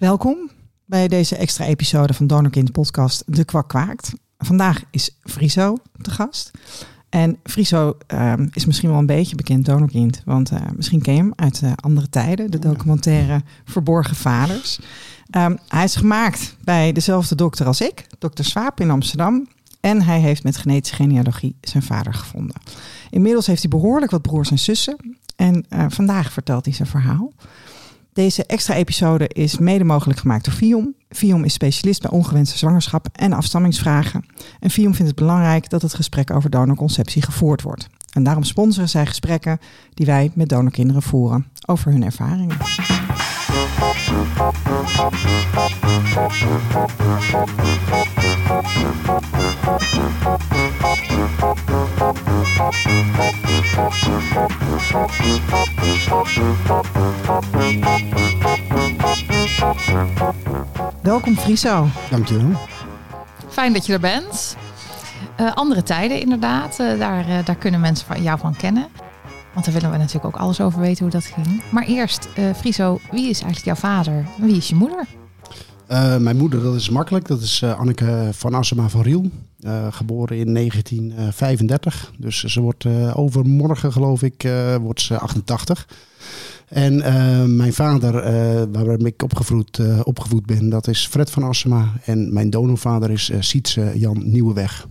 Welkom bij deze extra episode van Donorkind podcast De Kwak Kwaakt. Vandaag is Friso te gast. En Friso ehm, is misschien wel een beetje bekend donorkind, want eh, misschien ken je hem uit eh, andere tijden, de documentaire Verborgen Vaders. Ehm, hij is gemaakt bij dezelfde dokter als ik, dokter Swaap in Amsterdam. En hij heeft met genetische genealogie zijn vader gevonden. Inmiddels heeft hij behoorlijk wat broers en zussen. En eh, vandaag vertelt hij zijn verhaal. Deze extra episode is mede mogelijk gemaakt door Viom. Viom is specialist bij ongewenste zwangerschap en afstammingsvragen. En Viom vindt het belangrijk dat het gesprek over donorconceptie gevoerd wordt. En daarom sponsoren zij gesprekken die wij met donorkinderen voeren over hun ervaringen. Welkom Friso. Dankjewel. Fijn dat je er bent. Uh, andere tijden inderdaad, uh, daar, uh, daar kunnen mensen van jou van kennen. Want daar willen we natuurlijk ook alles over weten hoe dat ging. Maar eerst, Friso, wie is eigenlijk jouw vader en wie is je moeder? mijn moeder, dat is makkelijk. Dat is Anneke van Assema van Riel. geboren in 1935. Dus ze wordt overmorgen, geloof ik, wordt ze 88. En mijn vader, waar ik opgevoed, opgevoed ben, dat is Fred van Assema. En mijn donorvader is Sietse Jan Nieuweweg.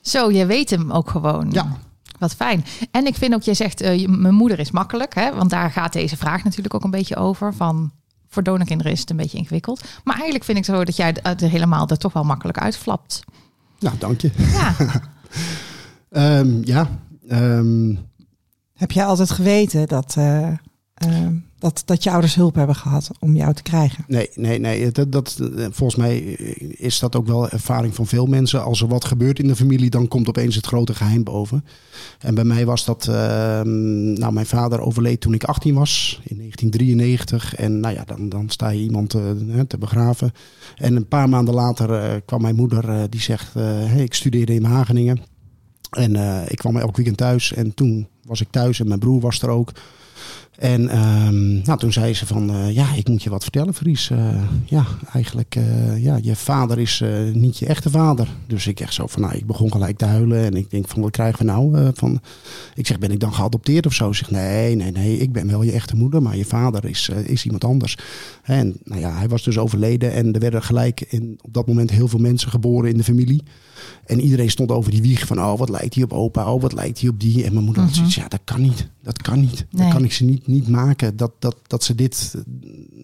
Zo, jij weet hem ook gewoon. Ja. Wat fijn. En ik vind ook, jij zegt, mijn moeder is makkelijk. Hè? Want daar gaat deze vraag natuurlijk ook een beetje over. Van, voor donorkinderen is het een beetje ingewikkeld. Maar eigenlijk vind ik zo dat jij er helemaal er toch wel makkelijk uitflapt. Nou, dank je. Ja. um, ja. Um, heb jij altijd geweten dat, uh, uh, dat, dat je ouders hulp hebben gehad om jou te krijgen? Nee, nee, nee. Dat, dat, volgens mij is dat ook wel ervaring van veel mensen. Als er wat gebeurt in de familie, dan komt opeens het grote geheim boven. En bij mij was dat. Uh, nou, mijn vader overleed toen ik 18 was, in 1993. En nou ja, dan, dan sta je iemand te, te begraven. En een paar maanden later kwam mijn moeder, die zegt: Ik studeerde in Wageningen. En ik kwam elk weekend thuis. En toen was ik thuis en mijn broer was er ook. En um, nou, toen zei ze van, uh, ja, ik moet je wat vertellen, Fries. Uh, ja, eigenlijk, uh, ja, je vader is niet je echte vader. Dus ik echt zo van, nou, ik begon gelijk te huilen. En ik denk van, wat krijgen we nou? van, ik zeg, ben ik dan geadopteerd of zo? Ze zegt, nee, nee, nee, ik ben wel je echte moeder, maar je vader is, is iemand anders. En nou ja, hij was dus overleden en er werden gelijk in, op dat moment heel veel mensen geboren in de familie. En iedereen stond over die wieg van, oh, wat lijkt hij op opa? Oh, wat lijkt hij op die? En mijn moeder had zoiets, ja, dat kan niet. Dat kan niet. Nee. Dat kan ik ze niet, niet maken. Dat, dat, dat ze dit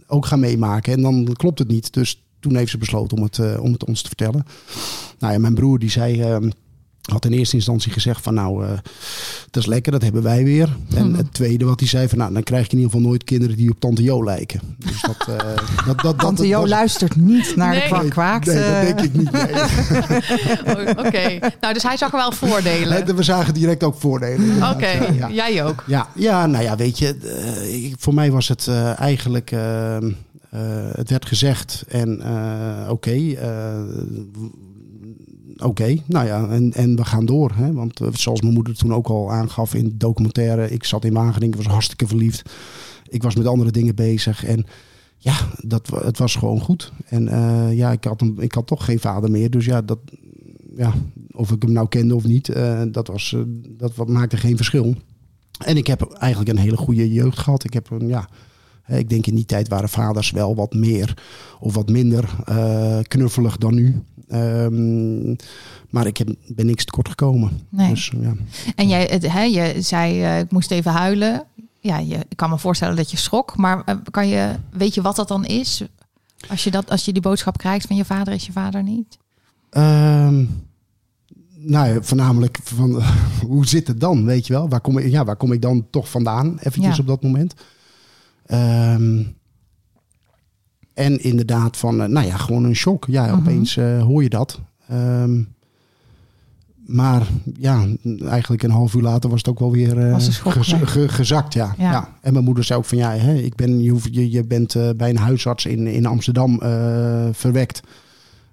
ook gaan meemaken. En dan klopt het niet. Dus toen heeft ze besloten om het, uh, om het ons te vertellen. Nou ja, mijn broer die zei... Uh, had in eerste instantie gezegd van nou, uh, dat is lekker, dat hebben wij weer. En mm. het tweede wat hij zei van nou, dan krijg je in ieder geval nooit kinderen die op Tante Jo lijken. Dus dat, uh, dat, dat, Tante dat, Jo was... luistert niet naar nee. de kwak kwaakt. Nee, dat denk ik niet. Nee. oh, Oké, okay. nou dus hij zag er wel voordelen. We zagen direct ook voordelen. Oké, okay. ja. jij ook? Ja, ja, nou ja, weet je, uh, voor mij was het eigenlijk... het werd gezegd en oké, okay, oké, nou ja, en, en we gaan door. Hè? Want uh, zoals mijn moeder toen ook al aangaf in documentaire, ik zat in Wageningen, was hartstikke verliefd. Ik was met andere dingen bezig en ja, dat, het was gewoon goed. En uh, ja, ik had, hem, ik had toch geen vader meer, dus ja, dat, ja of ik hem nou kende of niet, uh, dat, was, dat maakte geen verschil. En ik heb eigenlijk een hele goede jeugd gehad. Ik heb een, ja, ik denk in die tijd waren vaders wel wat meer of wat minder knuffelig dan nu. Um, maar ik heb, ben niks tekort gekomen. Nee. Dus, ja. En jij, het, hè, je zei, uh, ik moest even huilen. Ja, je, ik kan me voorstellen dat je schrok. Maar uh, kan je, weet je wat dat dan is? Als je, dat, als je die boodschap krijgt van je vader is je vader niet? Um, nou ja, voornamelijk van hoe zit het dan, weet je wel? Waar kom ik, ja, waar kom ik dan toch vandaan, eventjes ja. op dat moment? Um, en inderdaad van, uh, nou ja, gewoon een shock. Ja, uh-huh. opeens uh, hoor je dat. Um, maar ja, eigenlijk een half uur later was het ook wel weer uh, gez ge gezakt. Ja. Ja. ja. En mijn moeder zei ook van ja, hè, ik ben, je, je, je bent uh, bij een huisarts in, in Amsterdam uh, verwekt.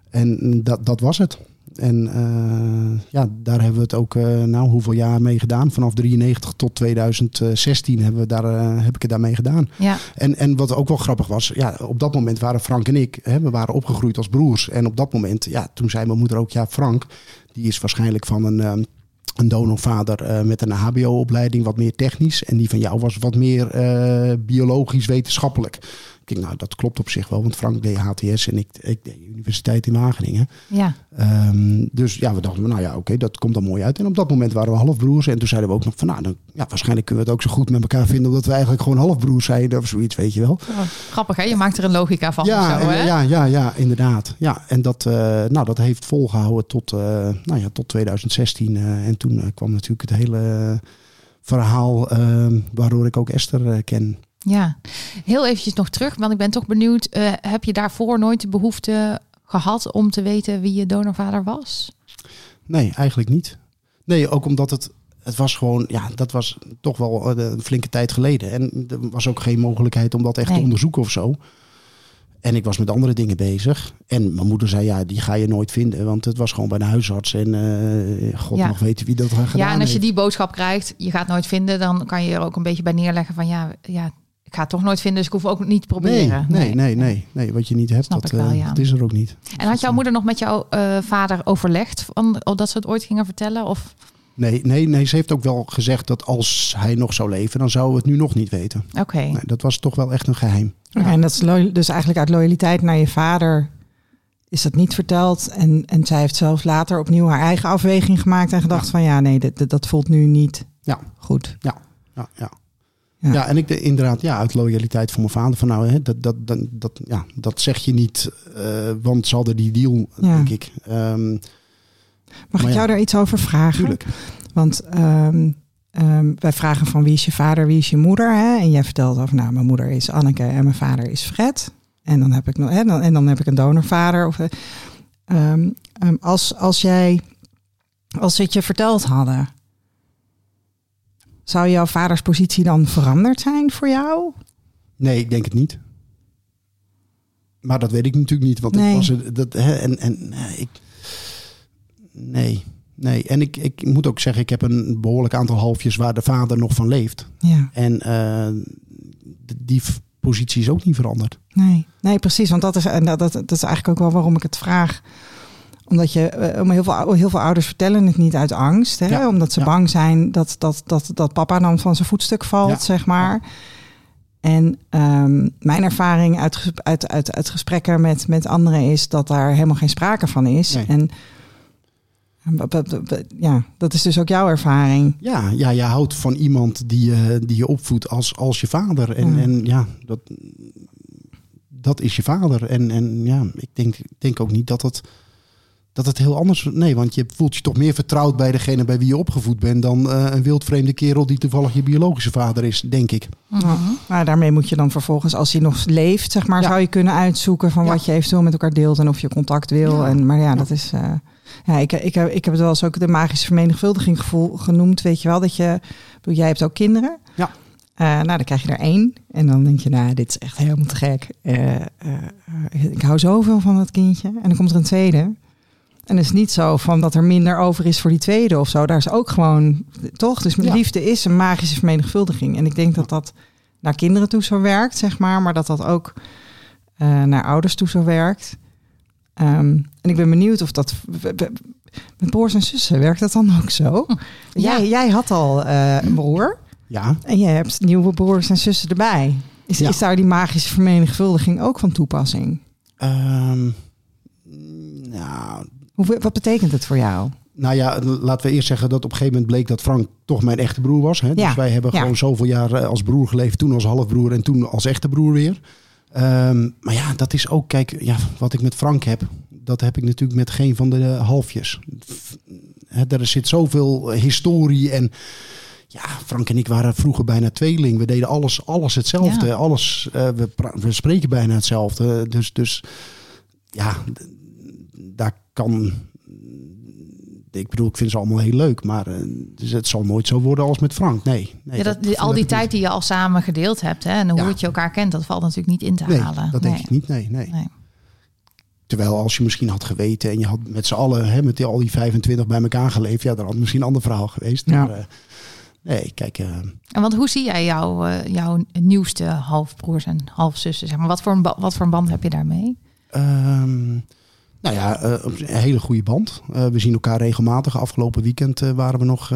En dat, dat was het. En eh, ja, daar hebben we het ook, uh, nou, hoeveel jaar mee gedaan? Vanaf 93 tot 2016 hebben we daar, uh, heb ik het daarmee gedaan. Ja. En, en wat ook wel grappig was, ja, op dat moment waren Frank en ik, hè, we waren opgegroeid als broers. En op dat moment, ja, toen zei mijn moeder ook, ja, Frank, die is waarschijnlijk van een een donorvader uh, met een HBO-opleiding, wat meer technisch. En die van jou was wat meer uh, biologisch wetenschappelijk. Ik nou, dat klopt op zich wel, want Frank deed HTS en ik, ik deed Universiteit in Wageningen. Ja. Um, dus ja, we dachten, nou ja, oké, okay, dat komt dan mooi uit. En op dat moment waren we halfbroers. En toen zeiden we ook nog van, nou, dan, ja, waarschijnlijk kunnen we het ook zo goed met elkaar vinden, omdat we eigenlijk gewoon halfbroers zijn of zoiets, weet je wel. Grappig, hè? Je maakt er een logica van. Ja, zo, hè? ja, ja, ja, inderdaad. Ja, en dat, uh, nou, dat heeft volgehouden tot, uh, nou ja, tot 2016. Uh, en toen kwam natuurlijk het hele verhaal ehm, waardoor ik ook Esther ken. Ja, heel eventjes nog terug, want ik ben toch benieuwd. Uh, heb je daarvoor nooit de behoefte gehad om te weten wie je donorvader was? Nee, eigenlijk niet. Nee, ook omdat het, het was gewoon, ja, dat was toch wel een flinke tijd geleden. En er was ook geen mogelijkheid om dat echt Nee. te onderzoeken of zo. En ik was met andere dingen bezig. En mijn moeder zei, ja, die ga je nooit vinden. Want het was gewoon bij de huisarts. En eh, god Ja. mag weten wie dat gedaan Ja, en als je die boodschap krijgt, je gaat nooit vinden, dan kan je er ook een beetje bij neerleggen van ja, ja ik ga het toch nooit vinden, dus ik hoef ook niet te Nee, proberen. nee, nee, nee, nee. Wat je niet hebt, Snap dat, wel, eh, ja. dat is er ook niet. En had jouw moeder nog met jouw eh, vader overlegd van, oh, dat ze het ooit gingen vertellen? Of Nee, nee, nee, ze heeft ook wel gezegd dat als hij nog zou leven, dan zouden we het nu nog niet weten. oké, Nee, dat was toch wel echt een geheim. Oké, en dat is dus eigenlijk uit loyaliteit naar je vader is dat niet verteld. En, en zij heeft zelfs later opnieuw haar eigen afweging gemaakt en gedacht Ja. van ja, nee, dat, dat- dat voelt nu niet Ja. goed. Ja, ja. Ja. Ja. en ik de, inderdaad, ja, uit loyaliteit voor mijn vader. Van nou, hè, dat, dat, dat, dat, ja, dat zeg je niet, eh, want ze hadden die deal, Ja. denk ik. Ehm Mag ik ja. jou daar iets over vragen? tuurlijk. Want ehm, ehm, wij vragen van wie is je vader, wie is je moeder? Hè? En jij vertelt over, nou, mijn moeder is Anneke en mijn vader is Fred. En dan heb ik, nog, hè, dan, en dan heb ik een donorvader. Of, eh, als, als jij, als ze het je verteld hadden, zou jouw vaders positie dan veranderd zijn voor jou? Nee, ik denk het niet. Maar dat weet ik natuurlijk niet, want Nee. ik was er, dat, hè, en, en eh, ik, nee, nee. En ik, ik moet ook zeggen, ik heb een behoorlijk aantal halfjes waar de vader nog van leeft. Ja, En eh, die positie is ook niet veranderd. nee, nee, precies. Want dat is, en dat, dat, dat is eigenlijk ook wel waarom ik het vraag. Omdat je, eh, om heel, veel, heel veel ouders vertellen het niet uit angst. Hè? Ja, Omdat ze ja. bang zijn dat, dat, dat, dat papa dan van zijn voetstuk valt, Ja, zeg maar. En ehm, mijn ervaring uit, uit, uit, uit gesprekken met, met anderen is dat daar helemaal geen sprake van is. Nee. En ja, dat is dus ook jouw ervaring. Ja, ja, je houdt van iemand die, je die je opvoedt als, als je vader. En Ja. en, ja dat, dat is je vader. En, en ja, ik denk, denk ook niet dat het, dat het heel anders... Nee, want je voelt je toch meer vertrouwd bij degene bij wie je opgevoed bent... dan eh, een wildvreemde kerel die toevallig je biologische vader is, denk ik. Mhm. Maar daarmee moet je dan vervolgens, als hij nog leeft, zeg maar, Ja. zou je kunnen uitzoeken van Ja. wat je eventueel met elkaar deelt en of je contact wil. Ja. En, maar ja, Ja. dat is. eh, ja, ik, ik, heb, ik heb het wel eens ook de magische vermenigvuldiging gevoel genoemd. Weet je wel, dat je. bedoel, Jij hebt ook kinderen. Ja. Eh, nou, dan krijg je er één. En dan denk je, nou, dit is echt helemaal te gek. Eh, eh, eh, ik hou zoveel van dat kindje. En dan komt er een tweede. En het is niet zo van dat er minder over is voor die tweede of zo. Daar is ook gewoon, toch? Dus Ja. liefde is een magische vermenigvuldiging. En ik denk dat dat naar kinderen toe zo werkt, zeg maar. Maar dat dat ook eh, naar ouders toe zo werkt. Ehm, en ik ben benieuwd of dat... Met broers en zussen werkt dat dan ook zo? Ja. Jij, jij had al eh, een broer. Ja, En je hebt nieuwe broers en zussen erbij. Is, Ja. is daar die magische vermenigvuldiging ook van toepassing? ehm, nou, Hoe, wat betekent het voor jou? Nou ja, laten we eerst zeggen dat op een gegeven moment bleek dat Frank toch mijn echte broer was. Hè? Ja, Dus wij hebben ja. gewoon zoveel jaar als broer geleefd. Toen als halfbroer en toen als echte broer weer. Ehm, maar ja, dat is ook, kijk, ja, wat ik met Frank heb, dat heb ik natuurlijk met geen van de halfjes. Er zit zoveel historie en ja, Frank en ik waren vroeger bijna tweeling. We deden alles, alles hetzelfde. Ja. Alles, eh, we, we spreken bijna hetzelfde. Dus, dus ja, kan ik bedoel, ik vind ze allemaal heel leuk, maar eh, dus het zal nooit zo worden als met Frank. Nee. nee ja, dat, die, al die tijd niet. die je al samen gedeeld hebt hè, en hoe Ja. het je elkaar kent, dat valt natuurlijk niet in te Nee, halen. dat nee. denk ik niet. Nee, nee. Nee. Terwijl als je misschien had geweten en je had met z'n allen, hè, met die, al die 25 bij elkaar geleefd, ja, dan had het misschien een ander verhaal geweest. Ja. Maar, eh, nee, kijk, eh, En want hoe zie jij jouw, jouw nieuwste halfbroers en halfzussen? Zeg maar? wat, voor een wat voor een band heb je daarmee? Ehm, nou ja, eh, een hele goede band. Eh, we zien elkaar regelmatig. Afgelopen weekend eh, waren we nog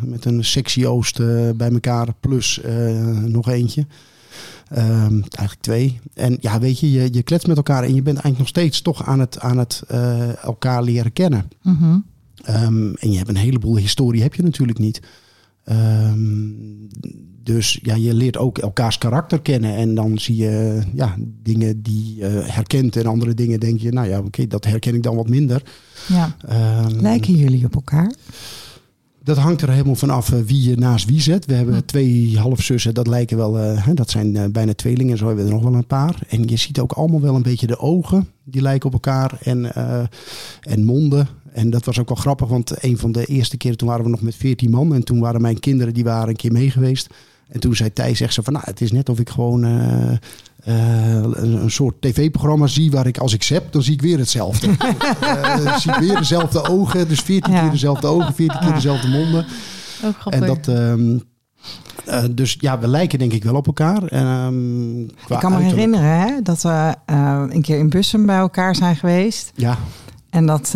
met een sexy Oost bij elkaar. Plus nog eentje. Ehm, eigenlijk twee. En ja, weet je, je, je kletst met elkaar en je bent eigenlijk nog steeds toch aan het, aan het elkaar leren kennen. Mhm. Ehm, en je hebt een heleboel historie, heb je natuurlijk niet. Ehm, dus ja, je leert ook elkaars karakter kennen. En dan zie je ja, dingen die je herkent. En andere dingen denk je, nou ja, oké, dat herken ik dan wat minder. Ja. Ehm, Lijken jullie op elkaar? Dat hangt er helemaal vanaf eh, wie je naast wie zet. We hebben twee halfzussen, dat lijken wel, eh, hè, dat zijn eh, bijna tweelingen. Zo hebben we er nog wel een paar. En je ziet ook allemaal wel een beetje de ogen, die lijken op elkaar. En, en monden. En dat was ook wel grappig, want een van de eerste keren toen waren we nog met 14 man. En toen waren mijn kinderen, die waren een keer mee geweest. En toen zei Thijs echt zo van, nou, het is net of ik gewoon eh, eh, een, een soort tv-programma zie waar ik als ik zap, dan zie ik weer hetzelfde. Dan zie ik weer dezelfde ogen, dus 14 Ja. keer dezelfde ogen, 14 keer dezelfde monden. Ook grappig. En dat, ehm, eh, dus ja, we lijken denk ik wel op elkaar. Ehm, Ik kan me herinneren hè, dat we een keer in Bussum bij elkaar zijn geweest. Ja, En dat,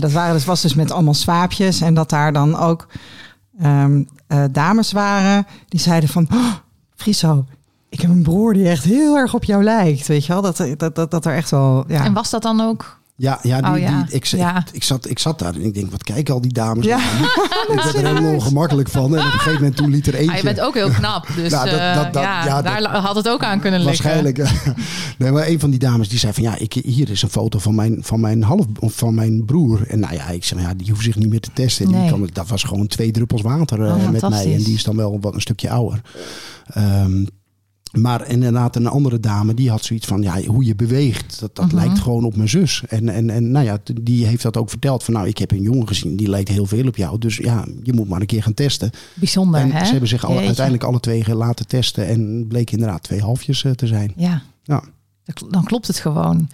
dat waren, dus, was dus met allemaal swaapjes. En dat daar dan ook ehm, eh, dames waren die zeiden van... Oh, Friso, ik heb een broer die echt heel erg op jou lijkt. Weet je wel? Dat, dat, dat, dat er echt wel... Ja. En was dat dan ook? Ja, ja, die, Oh, ja. Die, ik, Ja. ik, ik, zat, ik zat daar en ik denk, wat kijken al die dames. Ja. ik werd er helemaal ongemakkelijk van. En op een gegeven moment toen liet er eentje... Ah, je bent ook heel knap, dus Nou, dat- eh, dat- dat- ja, daar had het ook aan kunnen liggen. Waarschijnlijk. nee, maar een van die dames die zei van ja, ik, hier is een foto van mijn, van mijn half van mijn broer. En nou ja, ik zei ja, die hoeft zich niet meer te testen. Die Nee. kan, dat was gewoon twee druppels water eh, Oh, met mij. En die is dan wel wat een stukje ouder. Ehm, maar inderdaad, een andere dame die had zoiets van ja, hoe je beweegt, dat, dat Mhm. lijkt gewoon op mijn zus. En, en, en nou ja, die heeft dat ook verteld van nou, ik heb een jongen gezien, die lijkt heel veel op jou. Dus ja, je moet maar een keer gaan testen. Bijzonder, en hè? ze hebben zich alle, uiteindelijk alle twee laten testen en bleek inderdaad twee halfjes eh, te zijn. Ja, Ja. dan klopt het gewoon.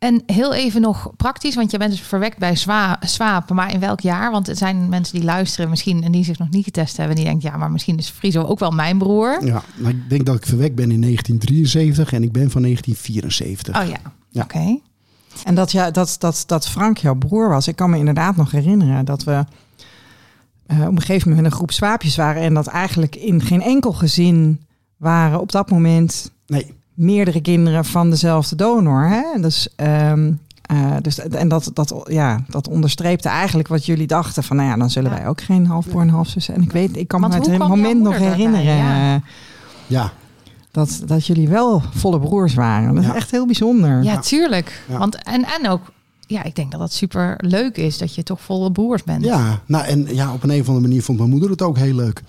En heel even nog praktisch, want je bent dus verwekt bij Swaap, maar in welk jaar? Want er zijn mensen die luisteren misschien en die zich nog niet getest hebben. En die denken, ja, maar misschien is Friso ook wel mijn broer. Ja, maar ik denk dat ik verwekt ben in 1973 en ik ben van 1974. Oh ja, Ja. oké. En dat, ja, dat, dat, dat Frank jouw broer was. Ik kan me inderdaad nog herinneren dat we eh, op een gegeven moment met een groep swaapjes waren. En dat eigenlijk in geen enkel gezin waren op dat moment Nee, meerdere kinderen van dezelfde donor. Hè? Dus, ehm, eh, dus, en dat, dat, ja, dat onderstreepte eigenlijk wat jullie dachten. Van nou ja, dan zullen Ja. wij ook geen halfbroer en halfzussen. En ik weet, ik kan Want me het kwam moment nog herinneren. Ja. eh, ja, Dat, dat jullie wel volle broers waren. Dat Ja. is echt heel bijzonder. Ja, tuurlijk. Ja. Want, en, en ook, ja, ik denk dat dat super leuk is dat je toch volle broers bent. ja, nou en ja, op een, een of andere manier vond mijn moeder het ook heel leuk.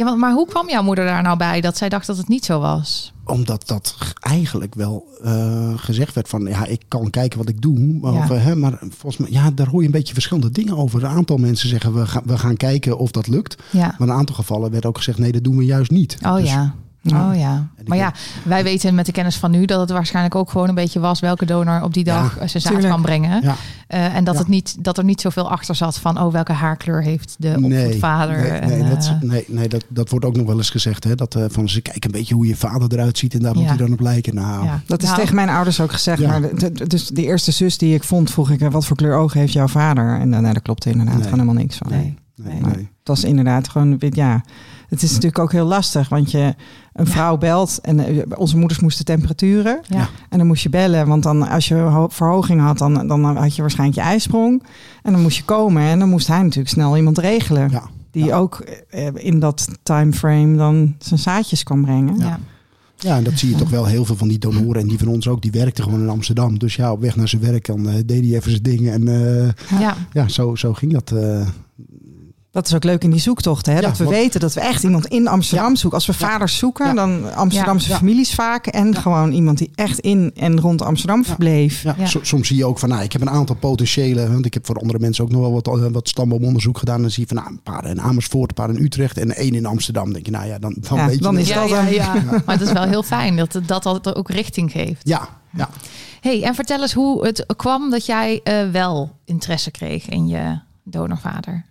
Ja, want, maar hoe kwam jouw moeder daar nou bij dat zij dacht dat het niet zo was? Omdat dat eigenlijk wel eh, gezegd werd van ja, ik kan kijken wat ik doe. Maar, Ja. of, eh, hè, maar volgens mij, ja, daar hoor je een beetje verschillende dingen over. Een aantal mensen zeggen we, gaan we gaan kijken of dat lukt. Ja. Maar in een aantal gevallen werd ook gezegd nee, dat doen we juist niet. Oh Dus- ja. Ja. Oh ja. Maar ja, wij weten met de kennis van nu dat het waarschijnlijk ook gewoon een beetje was welke donor op die dag Ja, eh, zijn zaad tuurlijk. kan brengen. Ja. Eh, en dat, Ja. het niet, dat er niet zoveel achter zat van oh, welke haarkleur heeft de opvoedvader. Nee, en, nee, dat, eh, nee, nee dat, dat wordt ook nog wel eens gezegd. Hè, dat, eh, van ze kijken een beetje hoe je vader eruit ziet en daar moet hij dan op lijken. Nou, ja. Dat is Nou, tegen mijn ouders ook gezegd. Ja. Maar de, de- dus de eerste zus die ik vond, vroeg ik... wat voor kleur ogen heeft jouw vader? En uh, nee, daar klopte inderdaad Nee. gewoon helemaal niks van. Nee. nee, Nee. nee. Het was inderdaad gewoon... Ja, het is natuurlijk ook heel lastig. Want je een Ja. vrouw belt... en eh, onze moeders moesten temperaturen. Ja. En dan moest je bellen. Want dan, als je ho- verhoging had, dan, dan had je waarschijnlijk je ijsprong. En dan moest je komen. En dan moest hij natuurlijk snel iemand regelen. Ja. Die Ja. ook eh, in dat timeframe dan zijn zaadjes kan brengen. Ja. Ja, en dat zie je toch wel heel veel van die donoren. En die van ons ook, die werkten gewoon in Amsterdam. Dus ja, op weg naar zijn werk, dan eh, deed hij even zijn dingen. En eh, Ja. ja, zo, zo ging dat. eh. Dat is ook leuk in die zoektochten. Hè? Ja, dat we want- weten dat we echt iemand in Amsterdam Ja. zoeken. Als we Ja. vaders zoeken, Ja. dan Amsterdamse Ja. families vaak. En Ja. gewoon iemand die echt in en rond Amsterdam verbleef. Ja, Ja. so- soms zie je ook van, nou, ik heb een aantal potentiële, want ik heb voor andere mensen ook nog wel wat, eh, wat stamboomonderzoek gedaan. Dan zie je van, nou, een paar in Amersfoort, een paar in Utrecht en één in Amsterdam. Dan denk je, nou ja, dan, dan Ja, weet je dan is Ja, dat ja. Maar het is wel heel fijn dat het- dat, dat ook richting geeft. Ja, ja. Hey, en vertel eens hoe het kwam dat jij eh, wel interesse kreeg in je donorvader.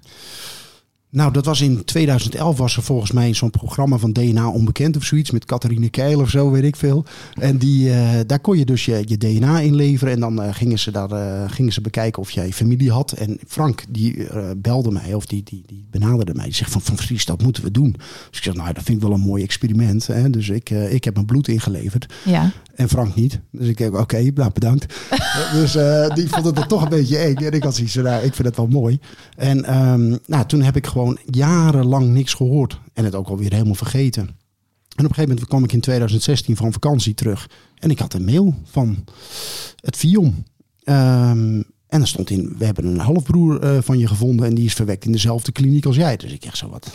Nou, dat was in 2011 was er volgens mij zo'n programma van DNA Onbekend of zoiets met Catharine Keil of zo, weet ik veel. En die, uh, daar kon je dus je, je DNA inleveren en dan uh, gingen, ze daar, uh, gingen ze bekijken of jij familie had. En Frank, die belde mij of die, die, die benaderde mij. Die zegt van, van Vries, dat moeten we doen. Dus ik zeg, nou, dat vind ik wel een mooi experiment. Hè? Dus ik, ik heb mijn bloed ingeleverd. Ja. En Frank niet. Dus ik denk, oké, okay, nou bedankt. dus die vond het toch een beetje eng. En ik had zoiets nou, ik vind het wel mooi. En um, nou, toen heb ik gewoon jarenlang niks gehoord. En het ook alweer helemaal vergeten. En op een gegeven moment kwam ik in 2016 van vakantie terug. En ik had een mail van het Vion. Um, en er stond in, we hebben een halfbroer uh, van je gevonden en die is verwekt in dezelfde kliniek als jij. Dus ik echt zo, wat,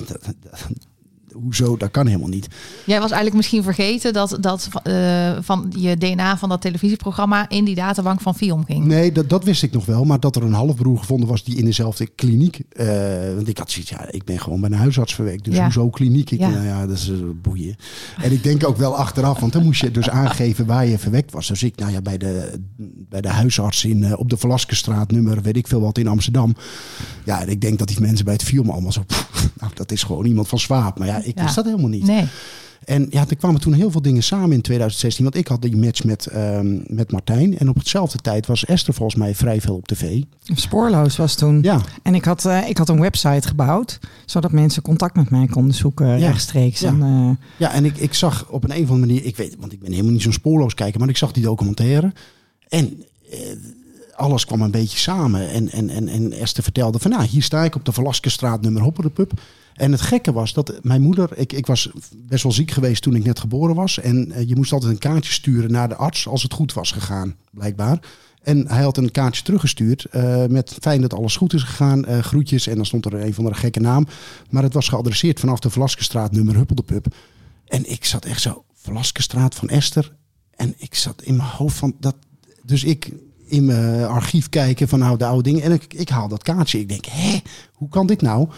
hoezo, dat kan helemaal niet. Jij was eigenlijk misschien vergeten dat, dat uh, van je DNA van dat televisieprogramma in die databank van Fiom ging. Nee, dat, dat wist ik nog wel. Maar dat er een halfbroer gevonden was die in dezelfde kliniek. Uh, want ik had zoiets, ja, ik ben gewoon bij een huisarts verwekt. Dus ja. hoezo kliniek? Ik, ja. Nou ja, dat is uh, boeien. En ik denk ook wel achteraf, want dan moest je dus aangeven waar je verwekt was. Dus ik, nou ja, bij de, bij de huisarts in, op de Velasquestraat, nummer weet ik veel wat in Amsterdam. Ja, en ik denk dat die mensen bij het Fiom allemaal zo, pff, nou, dat is gewoon iemand van Swaap. Maar ja, ik wist dat helemaal niet. Nee. En ja, er kwamen toen heel veel dingen samen in 2016. Want ik had die match met, um, met Martijn. En op hetzelfde tijd was Esther volgens mij vrij veel op tv. Spoorloos was toen. Ja. En ik had, uh, ik had een website gebouwd. Zodat mensen contact met mij konden zoeken ja. rechtstreeks. Ja, en, uh, ja, en ik, ik zag op een, een of andere manier... Ik weet, want ik ben helemaal niet zo'n spoorloos kijker. Maar ik zag die documentaire. En... Uh, alles kwam een beetje samen. En, en, en, en Esther vertelde van, nou, hier sta ik op de Velasquestraat nummer Hopperdepup. En het gekke was dat mijn moeder, ik, ik was best wel ziek geweest toen ik net geboren was. En uh, je moest altijd een kaartje sturen naar de arts als het goed was gegaan, blijkbaar. En hij had een kaartje teruggestuurd uh, met fijn dat alles goed is gegaan, uh, groetjes. En dan stond er een van de gekke naam. Maar het was geadresseerd vanaf de Velasquestraat nummer Huppeldepup. En ik zat echt zo, Velasquestraat van Esther. En ik zat in mijn hoofd van dat. Dus ik in mijn archief kijken van nou de oude dingen. En ik, ik haal dat kaartje. Ik denk, hé, hoe kan dit nou?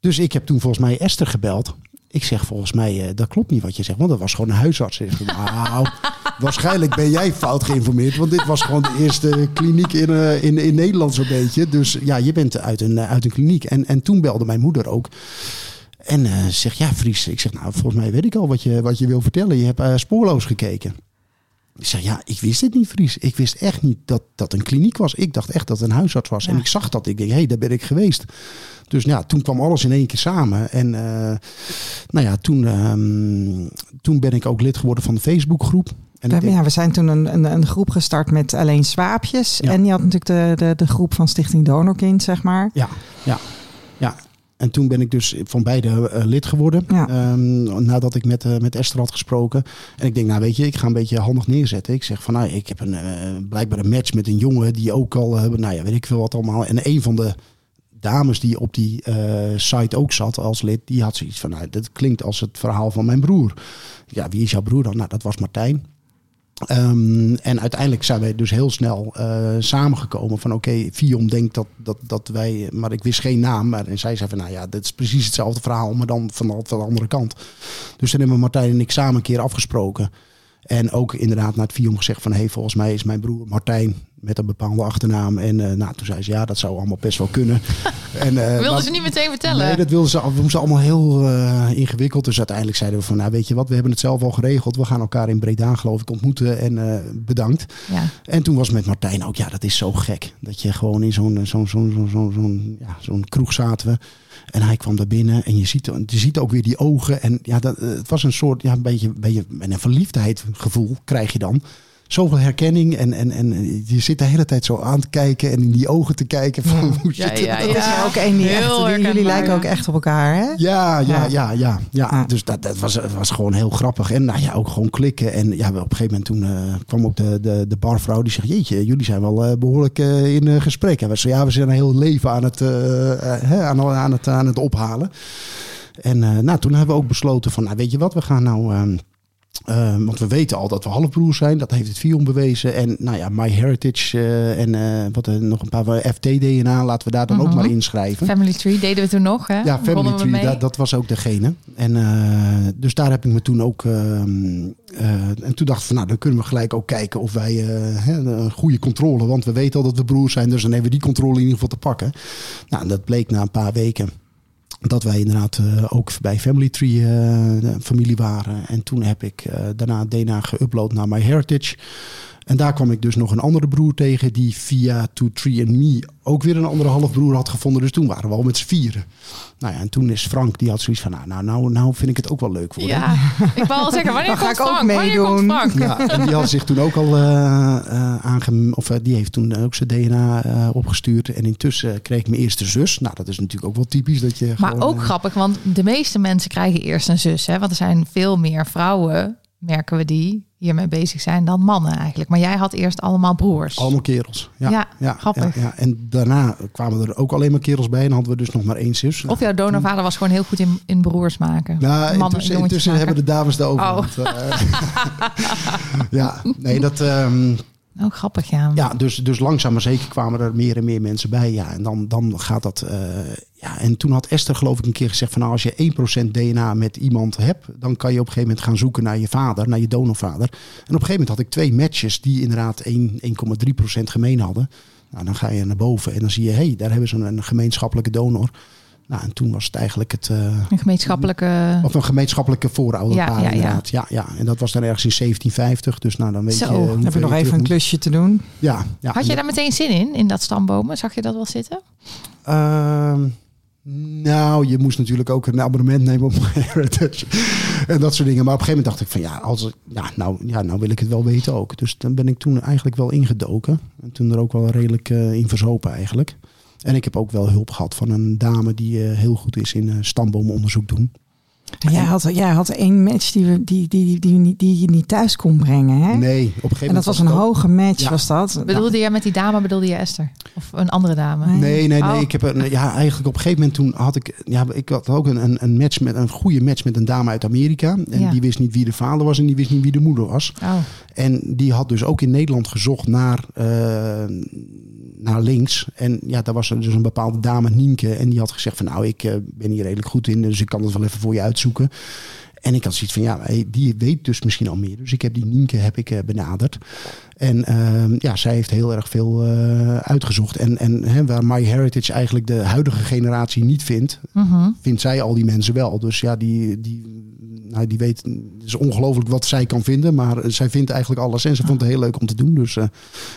Dus ik heb toen volgens mij Esther gebeld. Ik zeg volgens mij, uh, dat klopt niet wat je zegt, want dat was gewoon een huisarts. Nou, waarschijnlijk ben jij fout geïnformeerd, want dit was gewoon de eerste kliniek in, uh, in, in Nederland zo'n beetje. Dus ja, je bent uit een, uit een kliniek. En, en toen belde mijn moeder ook. En uh, zegt, ja Fries, ik zeg, nou volgens mij weet ik al wat je, wat je wil vertellen. Je hebt spoorloos gekeken. Ik zei, ja, ik wist het niet, Fries. Ik wist echt niet dat dat een kliniek was. Ik dacht echt dat het een huisarts was. Ja. En ik zag dat. Ik denk, hé, hey, daar ben ik geweest. Dus ja, toen kwam alles in één keer samen. En uh, nou ja, toen, um, toen ben ik ook lid geworden van de Facebookgroep. En ja, denk... we zijn toen een, een, een, groep gestart met alleen swaapjes. Ja. En je had natuurlijk de, de, de groep van Stichting Donorkind, zeg maar. Ja, ja, ja. En toen ben ik dus van beide uh, lid geworden. Ja. Um, nadat ik met, uh, met Esther had gesproken. En ik denk, nou weet je, ik ga een beetje handig neerzetten. Ik zeg van, nou, ik heb een, uh, blijkbaar een match met een jongen die ook al, nou ja, weet ik veel wat allemaal. En een van de dames die op die site ook zat als lid, die had zoiets van, nou, dat klinkt als het verhaal van mijn broer. Ja, wie is jouw broer dan? Nou, dat was Martijn. Um, en uiteindelijk zijn wij dus heel snel uh, samengekomen van oké, okay, denkt dat, dat, dat wij, maar ik wist geen naam. Maar, en zij zei van nou ja, dit is precies hetzelfde verhaal, maar dan van de, de andere kant. Dus toen hebben Martijn en ik samen een keer afgesproken. En ook inderdaad naar het Vion gezegd van hé, hey, volgens mij is mijn broer Martijn met een bepaalde achternaam. En uh, nou, toen zei ze ja, dat zou allemaal best wel kunnen. en, uh, wilden ze niet meteen vertellen? Nee, dat wilden ze, we ze allemaal heel uh, ingewikkeld. Dus uiteindelijk zeiden we van, nou weet je wat, we hebben het zelf al geregeld. We gaan elkaar in Breda geloof ik ontmoeten en bedankt. Ja. En toen was met Martijn ook, ja, dat is zo gek. Dat je gewoon in zo'n zo'n zo'n zo'n zo'n zo'n ja, zo'n kroeg zaten we. En hij kwam daar binnen en je ziet, je ziet ook weer die ogen. En ja, dat, het was een soort, ja, een beetje, beetje een verliefdheid gevoel krijg je dan zoveel herkenning. En, en, en je zit de hele tijd zo aan te kijken en in die ogen te kijken. Van, ja. hoe ja, zit ja, ja. ook één die echt, jullie lijken ook echt op elkaar, hè? Ja, ja, ja, ja. ja. Dus dat, dat was, was gewoon heel grappig. En nou ja, ook gewoon klikken. En ja, op een gegeven moment toen uh, kwam ook de, de, de barvrouw die zegt, jeetje, jullie zijn wel uh, behoorlijk uh, in gesprek. En we zeiden, ja, we zijn een heel leven aan het, aan, aan, het, aan het ophalen. En nou, toen hebben we ook besloten van, nou, weet je wat, we gaan nou... Uh, want we weten al dat we halfbroers zijn. Dat heeft het Vion bewezen. En nou ja, MyHeritage uh, en uh, wat er nog een paar FT-DNA. Laten we daar dan mm -hmm. ook maar inschrijven. Family Tree deden we toen nog, hè? Ja, Family Tree, dat, dat, was ook degene. En dus daar heb ik me toen ook... Ehm, en toen dacht ik van, nou, dan kunnen we gelijk ook kijken of wij een goede controle... Want we weten al dat we broers zijn, dus dan hebben we die controle in ieder geval te pakken. Nou, dat bleek na een paar weken dat wij inderdaad uh, ook bij Family Tree uh, familie waren. En toen heb ik uh, daarna DNA geüpload naar MyHeritage. En daar kwam ik dus nog een andere broer tegen die via To Tree and Me ook weer een andere halfbroer had gevonden. Dus toen waren we al met z'n vieren. Nou ja, en toen is Frank, die had zoiets van, nou, nou, nou, nou vind ik het ook wel leuk worden. Ja, ik wou al zeggen, wanneer ga ik ook meedoen? Ja, en die had zich toen ook al uh, uh, aange... Of uh, die heeft toen ook zijn DNA opgestuurd. En intussen kreeg ik mijn eerste zus. Nou, dat is natuurlijk ook wel typisch dat je Maar gewoon, ook grappig, want de meeste mensen krijgen eerst een zus. Hè? Want er zijn veel meer vrouwen, merken we die, hiermee bezig zijn dan mannen eigenlijk. Maar jij had eerst allemaal broers. Allemaal kerels. Ja, Ja, ja, grappig. Ja, ja. En daarna kwamen er ook alleen maar kerels bij. En hadden we dus nog maar één zus. Of jouw donorvader was gewoon heel goed in, in broers maken. Nou, Mannen en intussen, jongetjes intussen maken. hebben de dames de over. Oh. Eh, ja, nee, dat... ehm, Oh, grappig, ja. ja, dus, dus langzaam maar zeker kwamen er meer en meer mensen bij. Ja, en dan, dan gaat dat. eh, ja, en toen had Esther, geloof ik, een keer gezegd: van nou, als je 1% DNA met iemand hebt, dan kan je op een gegeven moment gaan zoeken naar je vader, naar je donorvader. En op een gegeven moment had ik twee matches die inderdaad 1 1,3% gemeen hadden. Nou, dan ga je naar boven en dan zie je, hé, hey, daar hebben ze een gemeenschappelijke donor. Nou, en toen was het eigenlijk het. eh, Een gemeenschappelijke... of een gemeenschappelijke voorouderpaar Ja, ja, ja. inderdaad. Ja, ja. En dat was dan ergens in 1750. Dus nou, dan weet Zo, je... heb je nog even een moet. klusje te doen. Ja, ja. Had je daar meteen zin in, in dat stambomen? Zag je dat wel zitten? Ehm, nou, je moest natuurlijk ook een abonnement nemen op MyHeritage. en dat soort dingen. Maar op een gegeven moment dacht ik van ja, als, ja, nou, ja, nou wil ik het wel weten ook. Dus dan ben ik toen eigenlijk wel ingedoken. En toen er ook wel redelijk eh, in verzopen eigenlijk. En ik heb ook wel hulp gehad van een dame die eh, heel goed is in eh, stamboomonderzoek doen. En Jij had, jij had één match die, we, die, die, die, die, niet- die je niet thuis kon brengen. Hè? Nee, op een gegeven en moment dat was een hoge match, Ja. was dat? Bedoelde jij met die dame, bedoelde je Esther? Of een andere dame? Nee. Nee, nee. Oh. Ik heb een, ja, eigenlijk op een gegeven moment toen had ik, ja, ik had ook een, een, een match met een goede match met een dame uit Amerika. En Ja. die wist niet wie de vader was en die wist niet wie de moeder was. Oh, En die had dus ook in Nederland gezocht naar, eh, naar links. En ja, daar was er dus een bepaalde dame, Nienke. En die had gezegd van nou, ik eh, ben hier redelijk goed in. Dus ik kan het wel even voor je uitzoeken. En ik had zoiets van ja, die weet dus misschien al meer. Dus ik heb die Nienke heb ik, eh, benaderd. En ehm, ja, zij heeft heel erg veel eh, uitgezocht. En, en hè, waar MyHeritage eigenlijk de huidige generatie niet vindt, mhm. vindt zij al die mensen wel. Dus ja, die, die, nou, die weet, het is ongelooflijk wat zij kan vinden, maar zij vindt eigenlijk alles en ze vond het heel leuk om te doen. Dus, eh,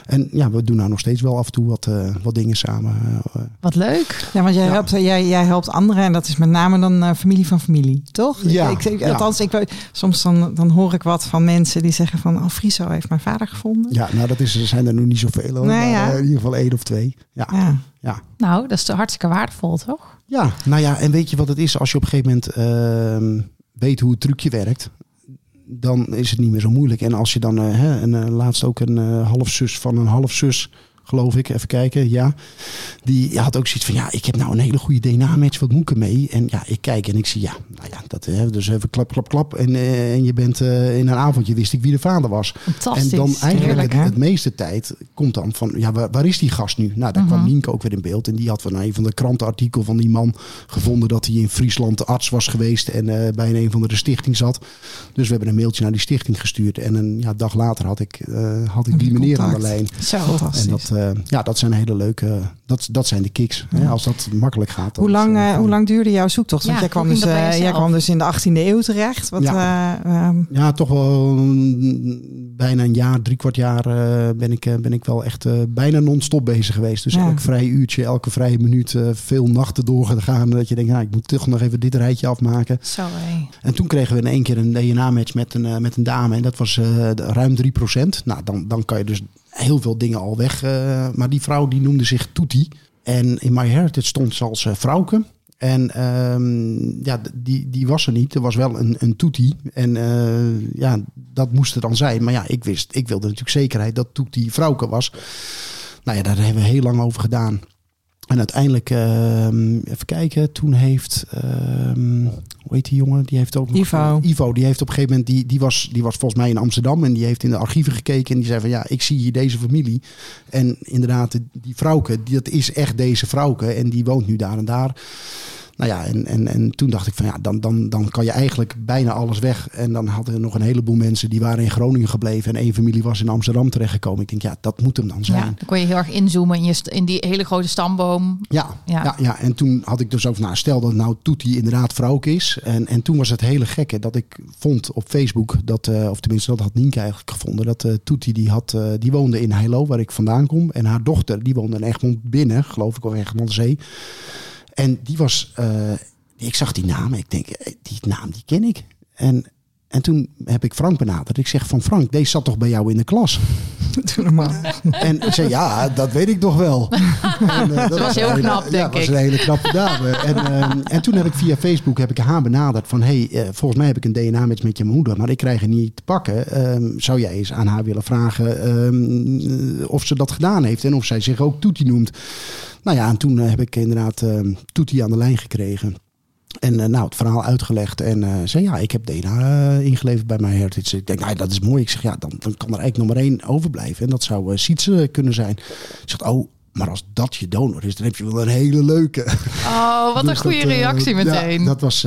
en ja, we doen nou nog steeds wel af en toe wat, wat dingen samen. wat leuk. Ja, want jij, Ja. Helpt, jij, jij helpt anderen en dat is met name dan familie van familie, toch? Ja, Ik, ik, ja. althans, ik, weet- soms dan, dan hoor ik wat van mensen die zeggen van... Oh, Friso heeft mijn vader gevonden. ja, nou dat is, er zijn er nu niet zoveel hoor, Nou maar ja. eh, in ieder geval één of twee. Ja, Ja. ja. Nou, dat is hartstikke waardevol, toch? ja, nou ja, en weet je wat het is? Als je op een gegeven moment ehm, weet hoe het trucje werkt, dan is het niet meer zo moeilijk. En als je dan, eh, hè, en eh, laatst ook een halfzus van een halfzus, geloof ik, even kijken, ja. Die had ook zoiets van, ja, ik heb nou een hele goede DNA-match, wat moet ik ermee? En ja, ik kijk en ik zie, ja, nou ja, dat, hè, dus even klap, klap, klap. En, eh, en je bent eh, in een avondje, wist ik wie de vader was. Fantastisch. En dan eigenlijk Heerlijk, het, meeste tijd komt dan van, ja, waar, waar is die gast nu? Nou, daar kwam Mhm. Nienke ook weer in beeld. En die had van een van de krantenartikel van die man gevonden dat hij in Friesland de arts was geweest en eh, bij een, een van de stichting zat. Dus we hebben een mailtje naar die stichting gestuurd. En een ja, dag later had ik, had ik die meneer aan de contact? lijn. Zo. Fantastisch. En dat, eh, ja, dat zijn hele leuke, dat, dat zijn de kicks. Hè? Als dat makkelijk gaat. Hoe lang, eh, eh, hoe lang duurde jouw zoektocht? Want Ja, jij, kwam dus, eh, jij kwam dus in de 18e eeuw terecht. Wat, eh, ehm, Ja, toch wel bijna een jaar, drie kwart jaar ben, ik, eh, ben ik wel echt eh, bijna non-stop bezig geweest. Dus Ja. elk vrij uurtje, elke vrije minuut, eh, veel nachten doorgegaan. Dat je denkt, nou, ik moet toch nog even dit rijtje afmaken. Zo. En toen kregen we in één keer een DNA-match met een, met een dame. En dat was eh, ruim 3%. Nou, dan, dan kan je dus heel veel dingen al weg. eh, maar die vrouw die noemde zich Toetie. En in MyHeritage stond ze als eh, vrouwke. En ehm, ja, die, die was er niet. Er was wel een, een Toetie. En eh, ja, dat moest er dan zijn. Maar ja, ik wist, ik wilde natuurlijk zekerheid dat Toetie vrouwke was. Nou ja, daar hebben we heel lang over gedaan. En uiteindelijk, ehm, even kijken, toen heeft, ehm, hoe heet die jongen? Die heeft ook nog- Ivo. Ivo, die heeft op een gegeven moment, die, die, was, die was volgens mij in Amsterdam en die heeft in de archieven gekeken en die zei van ja, ik zie hier deze familie. En inderdaad, die vrouwke, die, dat is echt deze vrouwke en die woont nu daar en daar. Nou ja, en, en, en toen dacht ik van ja, dan, dan, dan kan je eigenlijk bijna alles weg. En dan hadden er nog een heleboel mensen die waren in Groningen gebleven en één familie was in Amsterdam terechtgekomen. Ik denk ja, dat moet hem dan zijn. Ja, dan kon je heel erg inzoomen in, je st- in die hele grote stamboom. Ja, Ja. ja. Ja, en toen had ik dus ook, nou, stel dat nou Toetie inderdaad vrouwke is. En, en toen was het hele gekke dat ik vond op Facebook, dat, eh, of tenminste dat had Nienke eigenlijk gevonden, dat eh Toetie die, had, eh, die woonde in Heilo, waar ik vandaan kom. En haar dochter, die woonde in Egmond binnen, geloof ik, of Egmond Zee. En die was, eh, ik zag die naam, ik denk, eh, die naam die ken ik. En, en toen heb ik Frank benaderd. Ik zeg van Frank, deze zat toch bij jou in de klas? Normaal. En ik zei, ja, dat weet ik toch wel. En, eh, dat was heel hele- knap, ja, denk was ik. een hele knappe dame. En, ehm, en toen heb ik via Facebook heb ik haar benaderd van... hey, eh, volgens mij heb ik een DNA-match met je moeder, maar ik krijg het niet te pakken. Ehm, zou jij eens aan haar willen vragen ehm, of ze dat gedaan heeft en of zij zich ook Toetie noemt? Nou ja, en toen eh, heb ik inderdaad Toetie aan de lijn gekregen. En eh, nou, het verhaal uitgelegd. En eh zei, ja, ik heb DNA eh, ingeleverd bij mijn Heritage. Ik denk, nou, dat is mooi. Ik zeg, ja, dan, dan kan er eigenlijk nog maar één overblijven. En dat zou Sietse kunnen zijn. Ik zeg, oh, maar als dat je donor is, dan heb je wel een hele leuke. Oh, wat een Dus goede dat, reactie ja, meteen. dat was,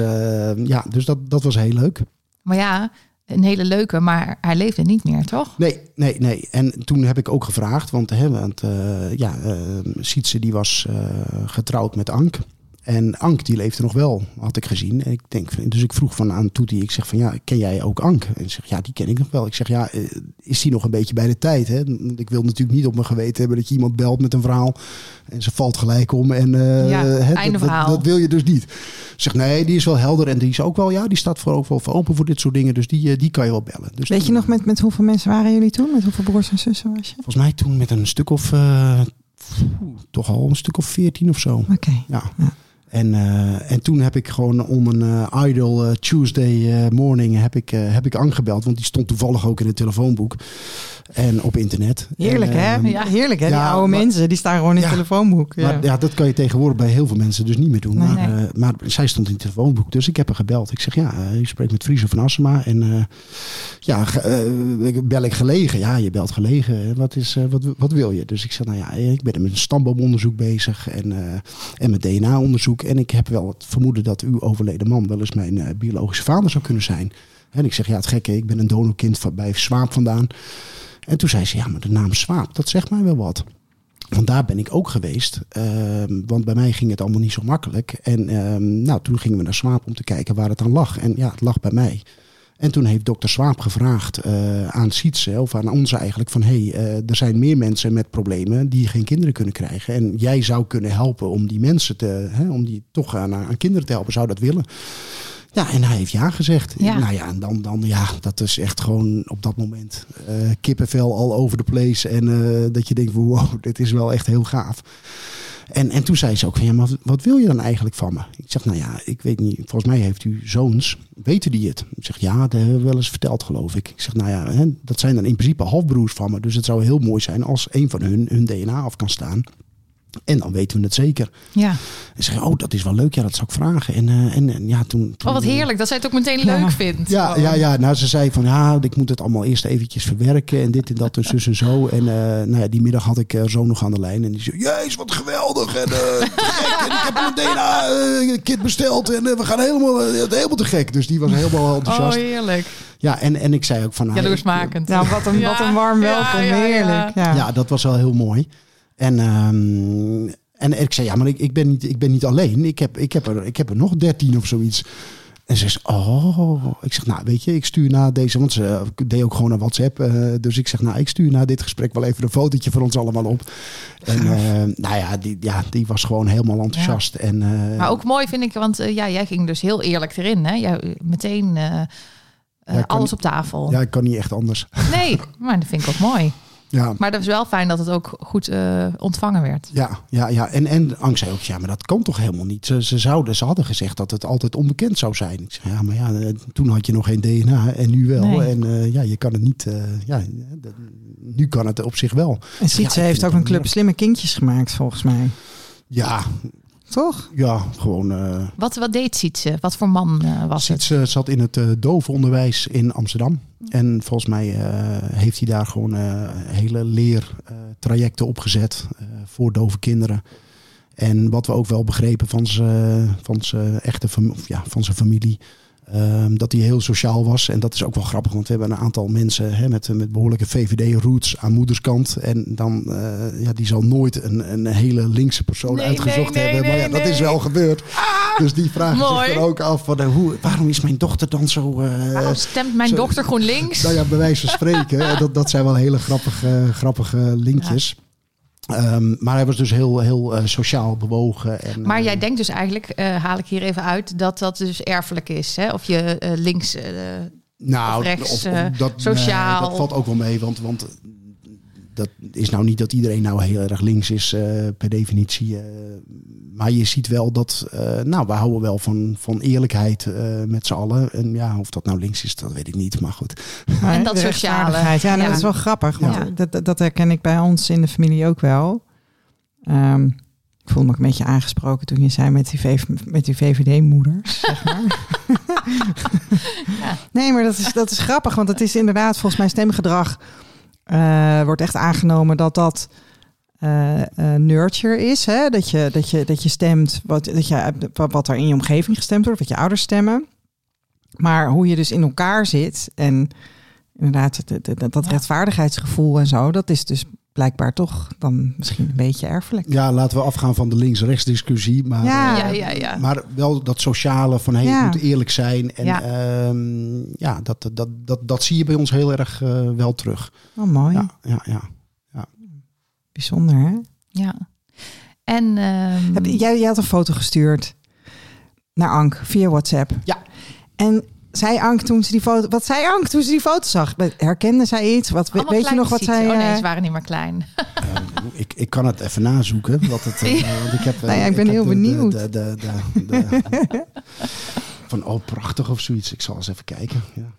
ja, dus dat, dat was heel leuk. Maar ja, een hele leuke, maar hij leefde niet meer, toch? Nee, nee, nee. En toen heb ik ook gevraagd, want, hè, want ja, Sietse die was getrouwd met Ank. En Ank die leefde nog wel, had ik gezien. En ik denk, dus ik vroeg van aan Toetie, ik zeg van ja, ken jij ook Ank? En ze zegt ja, die ken ik nog wel. Ik zeg ja, eh, is die nog een beetje bij de tijd? Hè? Want Ik wil natuurlijk niet op mijn geweten hebben dat je iemand belt met een verhaal en ze valt gelijk om. En eh, Ja, einde dat, verhaal. Dat, dat wil je dus niet. Ik zeg nee, die is wel helder en die is ook wel, ja, die staat voor, ook wel voor open voor dit soort dingen. Dus die, eh, die kan je wel bellen. Dus Weet je nog met, met hoeveel mensen waren jullie toen? Met hoeveel broers en zussen was je? Volgens mij toen met een stuk of eh, toch al een stuk of veertien of zo. Oké. Ja. Ja. En, eh, en toen heb ik gewoon om een eh, idle eh, Tuesday morning heb ik, heb ik Ank gebeld. Want die stond toevallig ook in het telefoonboek. En op internet. Heerlijk En, hè? ehm, Ja, heerlijk hè? Die ja, oude maar- mensen, die staan gewoon in het telefoonboek. Ja. Maar ja, dat kan je tegenwoordig bij heel veel mensen dus niet meer doen. Nee. maar, Nee. eh, maar zij stond in het telefoonboek, dus ik heb haar gebeld. Ik zeg, ja, eh, je spreekt met Friese van Assema. En eh, ja, eh, bel ik gelegen? Ja, je belt gelegen. Wat, is, eh, wat, wat wil je? Dus ik zeg, nou ja, ik ben met een stamboomonderzoek bezig. En, eh, en met DNA-onderzoek. En ik heb wel het vermoeden dat uw overleden man wel eens mijn eh, biologische vader zou kunnen zijn. En ik zeg, ja, het gekke, ik ben een donorkind van, bij Swaap vandaan. En toen zei ze, ja, maar de naam Swaap, dat zegt mij wel wat. Want daar ben ik ook geweest. Ehm, want bij mij ging het allemaal niet zo makkelijk. En ehm, nou, toen gingen we naar Swaap om te kijken waar het aan lag. En ja, het lag bij mij. En toen heeft dokter Swaap gevraagd eh, aan Sietse, of aan ons eigenlijk, van hé, hey, eh, er zijn meer mensen met problemen die geen kinderen kunnen krijgen. En jij zou kunnen helpen om die mensen te, hè, om die toch aan, aan kinderen te helpen, zou dat willen. Ja, en hij heeft ja gezegd. Ja. Nou ja, en dan, dan ja, dat is echt gewoon op dat moment eh, kippenvel all over the place. En eh, dat je denkt, wow, dit is wel echt heel gaaf. En, en toen zei ze ook van, ja, maar wat- wat wil je dan eigenlijk van me? Ik zeg, nou ja, ik weet niet, volgens mij heeft u zoons, weten die het? Ik zeg, ja, dat hebben we wel eens verteld, geloof ik. Ik zeg, nou ja, hè, dat zijn dan in principe halfbroers van me. Dus het zou heel mooi zijn als een van hun hun DNA af kan staan. En dan weten we het zeker. Ja. En zeg, oh, dat is wel leuk, ja, dat zou ik vragen. En, eh, en, en ja, toen, toen Oh, wat heerlijk dat zij het ook meteen Ja. leuk vindt. ja, ja, ja, nou ze zei van ja, ik moet het allemaal eerst eventjes verwerken en dit en dat en zus en zo. En eh, nou ja, die middag had ik eh, zo nog aan de lijn en die zei, jezus wat geweldig en, eh, te gek. en ik heb een DNA-kit besteld en eh, we gaan helemaal, eh, het helemaal te gek. Dus die was helemaal Oh, enthousiast. ja. Ja, en, en ik zei ook van... nou, Jaloersmakend. Nou, wat een, wat een warm Ja, welkom. ja, ja, Heerlijk. Ja. Ja, dat was wel heel mooi. En, ehm, en ik zei, ja, maar ik, ik, ben, niet, ik ben niet alleen. Ik heb, ik, heb er, ik heb er nog dertien of zoiets. En ze zegt, oh. Ik zeg, nou, weet je, ik stuur na deze... Want ze eh, deed ook gewoon een WhatsApp. eh, dus ik zeg, nou, ik stuur na dit gesprek wel even een fotootje voor ons allemaal op. En eh, nou ja die, ja, die was gewoon helemaal enthousiast. En, Maar ook mooi vind ik, want ja, jij ging dus heel eerlijk erin. Hè? Jij, meteen Ja, alles op tafel. Ja, ik kan niet echt anders. Nee, maar dat vind ik ook mooi. Ja, Maar dat is wel fijn dat het ook goed eh, ontvangen werd. Ja, ja, ja. En, en Ank zei ook, ja, maar dat kan toch helemaal niet. Ze, ze, zouden, ze hadden gezegd dat het altijd onbekend zou zijn. Ik zei, ja, maar ja, eh, toen had je nog geen DNA en nu wel. Nee. En eh, ja, je kan het niet, eh, ja, nu kan het op zich wel. En Sietse Ja, heeft ook een club slimme kindjes gemaakt, volgens mij. Ja, Toch? ja gewoon... eh Wat, wat deed Sietse? Wat voor man eh, was het? Sietse zat in het eh dovenonderwijs in Amsterdam. En volgens mij eh, heeft hij daar gewoon hele leertrajecten opgezet eh, voor dove kinderen. En wat we ook wel begrepen van zijn van zijn echte fam- of ja, van zijn familie. Ehm, dat hij heel sociaal was. En dat is ook wel grappig, want we hebben een aantal mensen hè, met, met behoorlijke VVD-roots aan moederskant. En dan, eh, ja, die zal nooit een, een hele linkse persoon Nee, uitgezocht nee, nee, hebben. Maar ja, dat is wel gebeurd. Dus die vragen Mooi. zich dan ook af van, eh, hoe, waarom is mijn dochter dan zo... eh, Waarom stemt mijn zo- dochter GroenLinks? nou ja, bij wijze van spreken. En dat, dat zijn wel hele grappige, grappige linkjes. Ehm, maar hij was dus heel, heel eh, sociaal bewogen. En, Maar eh, jij denkt dus eigenlijk, eh, haal ik hier even uit, dat dat dus erfelijk is. Hè? Of je links... nou, of rechts, eh, dat, sociaal. dat valt ook wel mee. Want, want dat is nou niet dat iedereen nou heel erg links is per definitie. Maar je ziet wel dat, eh, nou, we houden wel van, van eerlijkheid eh, met z'n allen. En ja, of dat nou links is, dat weet ik niet. Maar goed. En dat sociale. Ja, nou, Ja. dat is wel grappig. Want Ja. dat, dat, herken ik bij ons in de familie ook wel. Ehm, ik voel me ook een beetje aangesproken toen je zei met die, VV met die VVD-moeders. Zeg maar. Ja. Nee, maar dat is, dat is grappig. Want het is inderdaad volgens mij stemgedrag... eh, wordt echt aangenomen dat dat eh, eh, nurture is. Hè? Dat, je, dat, je, dat je stemt wat, dat je, wat, wat er in je omgeving gestemd wordt. Wat je ouders stemmen. Maar hoe je dus in elkaar zit en inderdaad dat, dat, dat Ja. rechtvaardigheidsgevoel en zo, dat is dus blijkbaar toch dan misschien een beetje erfelijk. Ja, laten we afgaan van de links-rechts discussie. Maar, Ja. ja, eh, ja, ja. maar wel dat sociale van hey, Ja. het moet eerlijk zijn. En Ja. ja, ja dat, dat, dat, dat zie je bij ons heel erg eh, wel terug. Oh, mooi. Ja, ja, ja. Bijzonder, hè? ja. En ehm, Heb, jij, jij had een foto gestuurd naar Ank via WhatsApp. Ja. En zei Ank toen ze die foto... Wat zei Ank toen ze die foto zag? Herkende zij iets? Wat, allemaal weet je nog wat zij... Oh nee, eh, ze waren niet meer klein. Eh, ik, ik kan het even nazoeken. Wat het, want ik, heb, eh, Nou ja, ik ben heb heel de- de- benieuwd. De, de, de, de- van oh, prachtig of zoiets. Ik zal eens even kijken. Ja.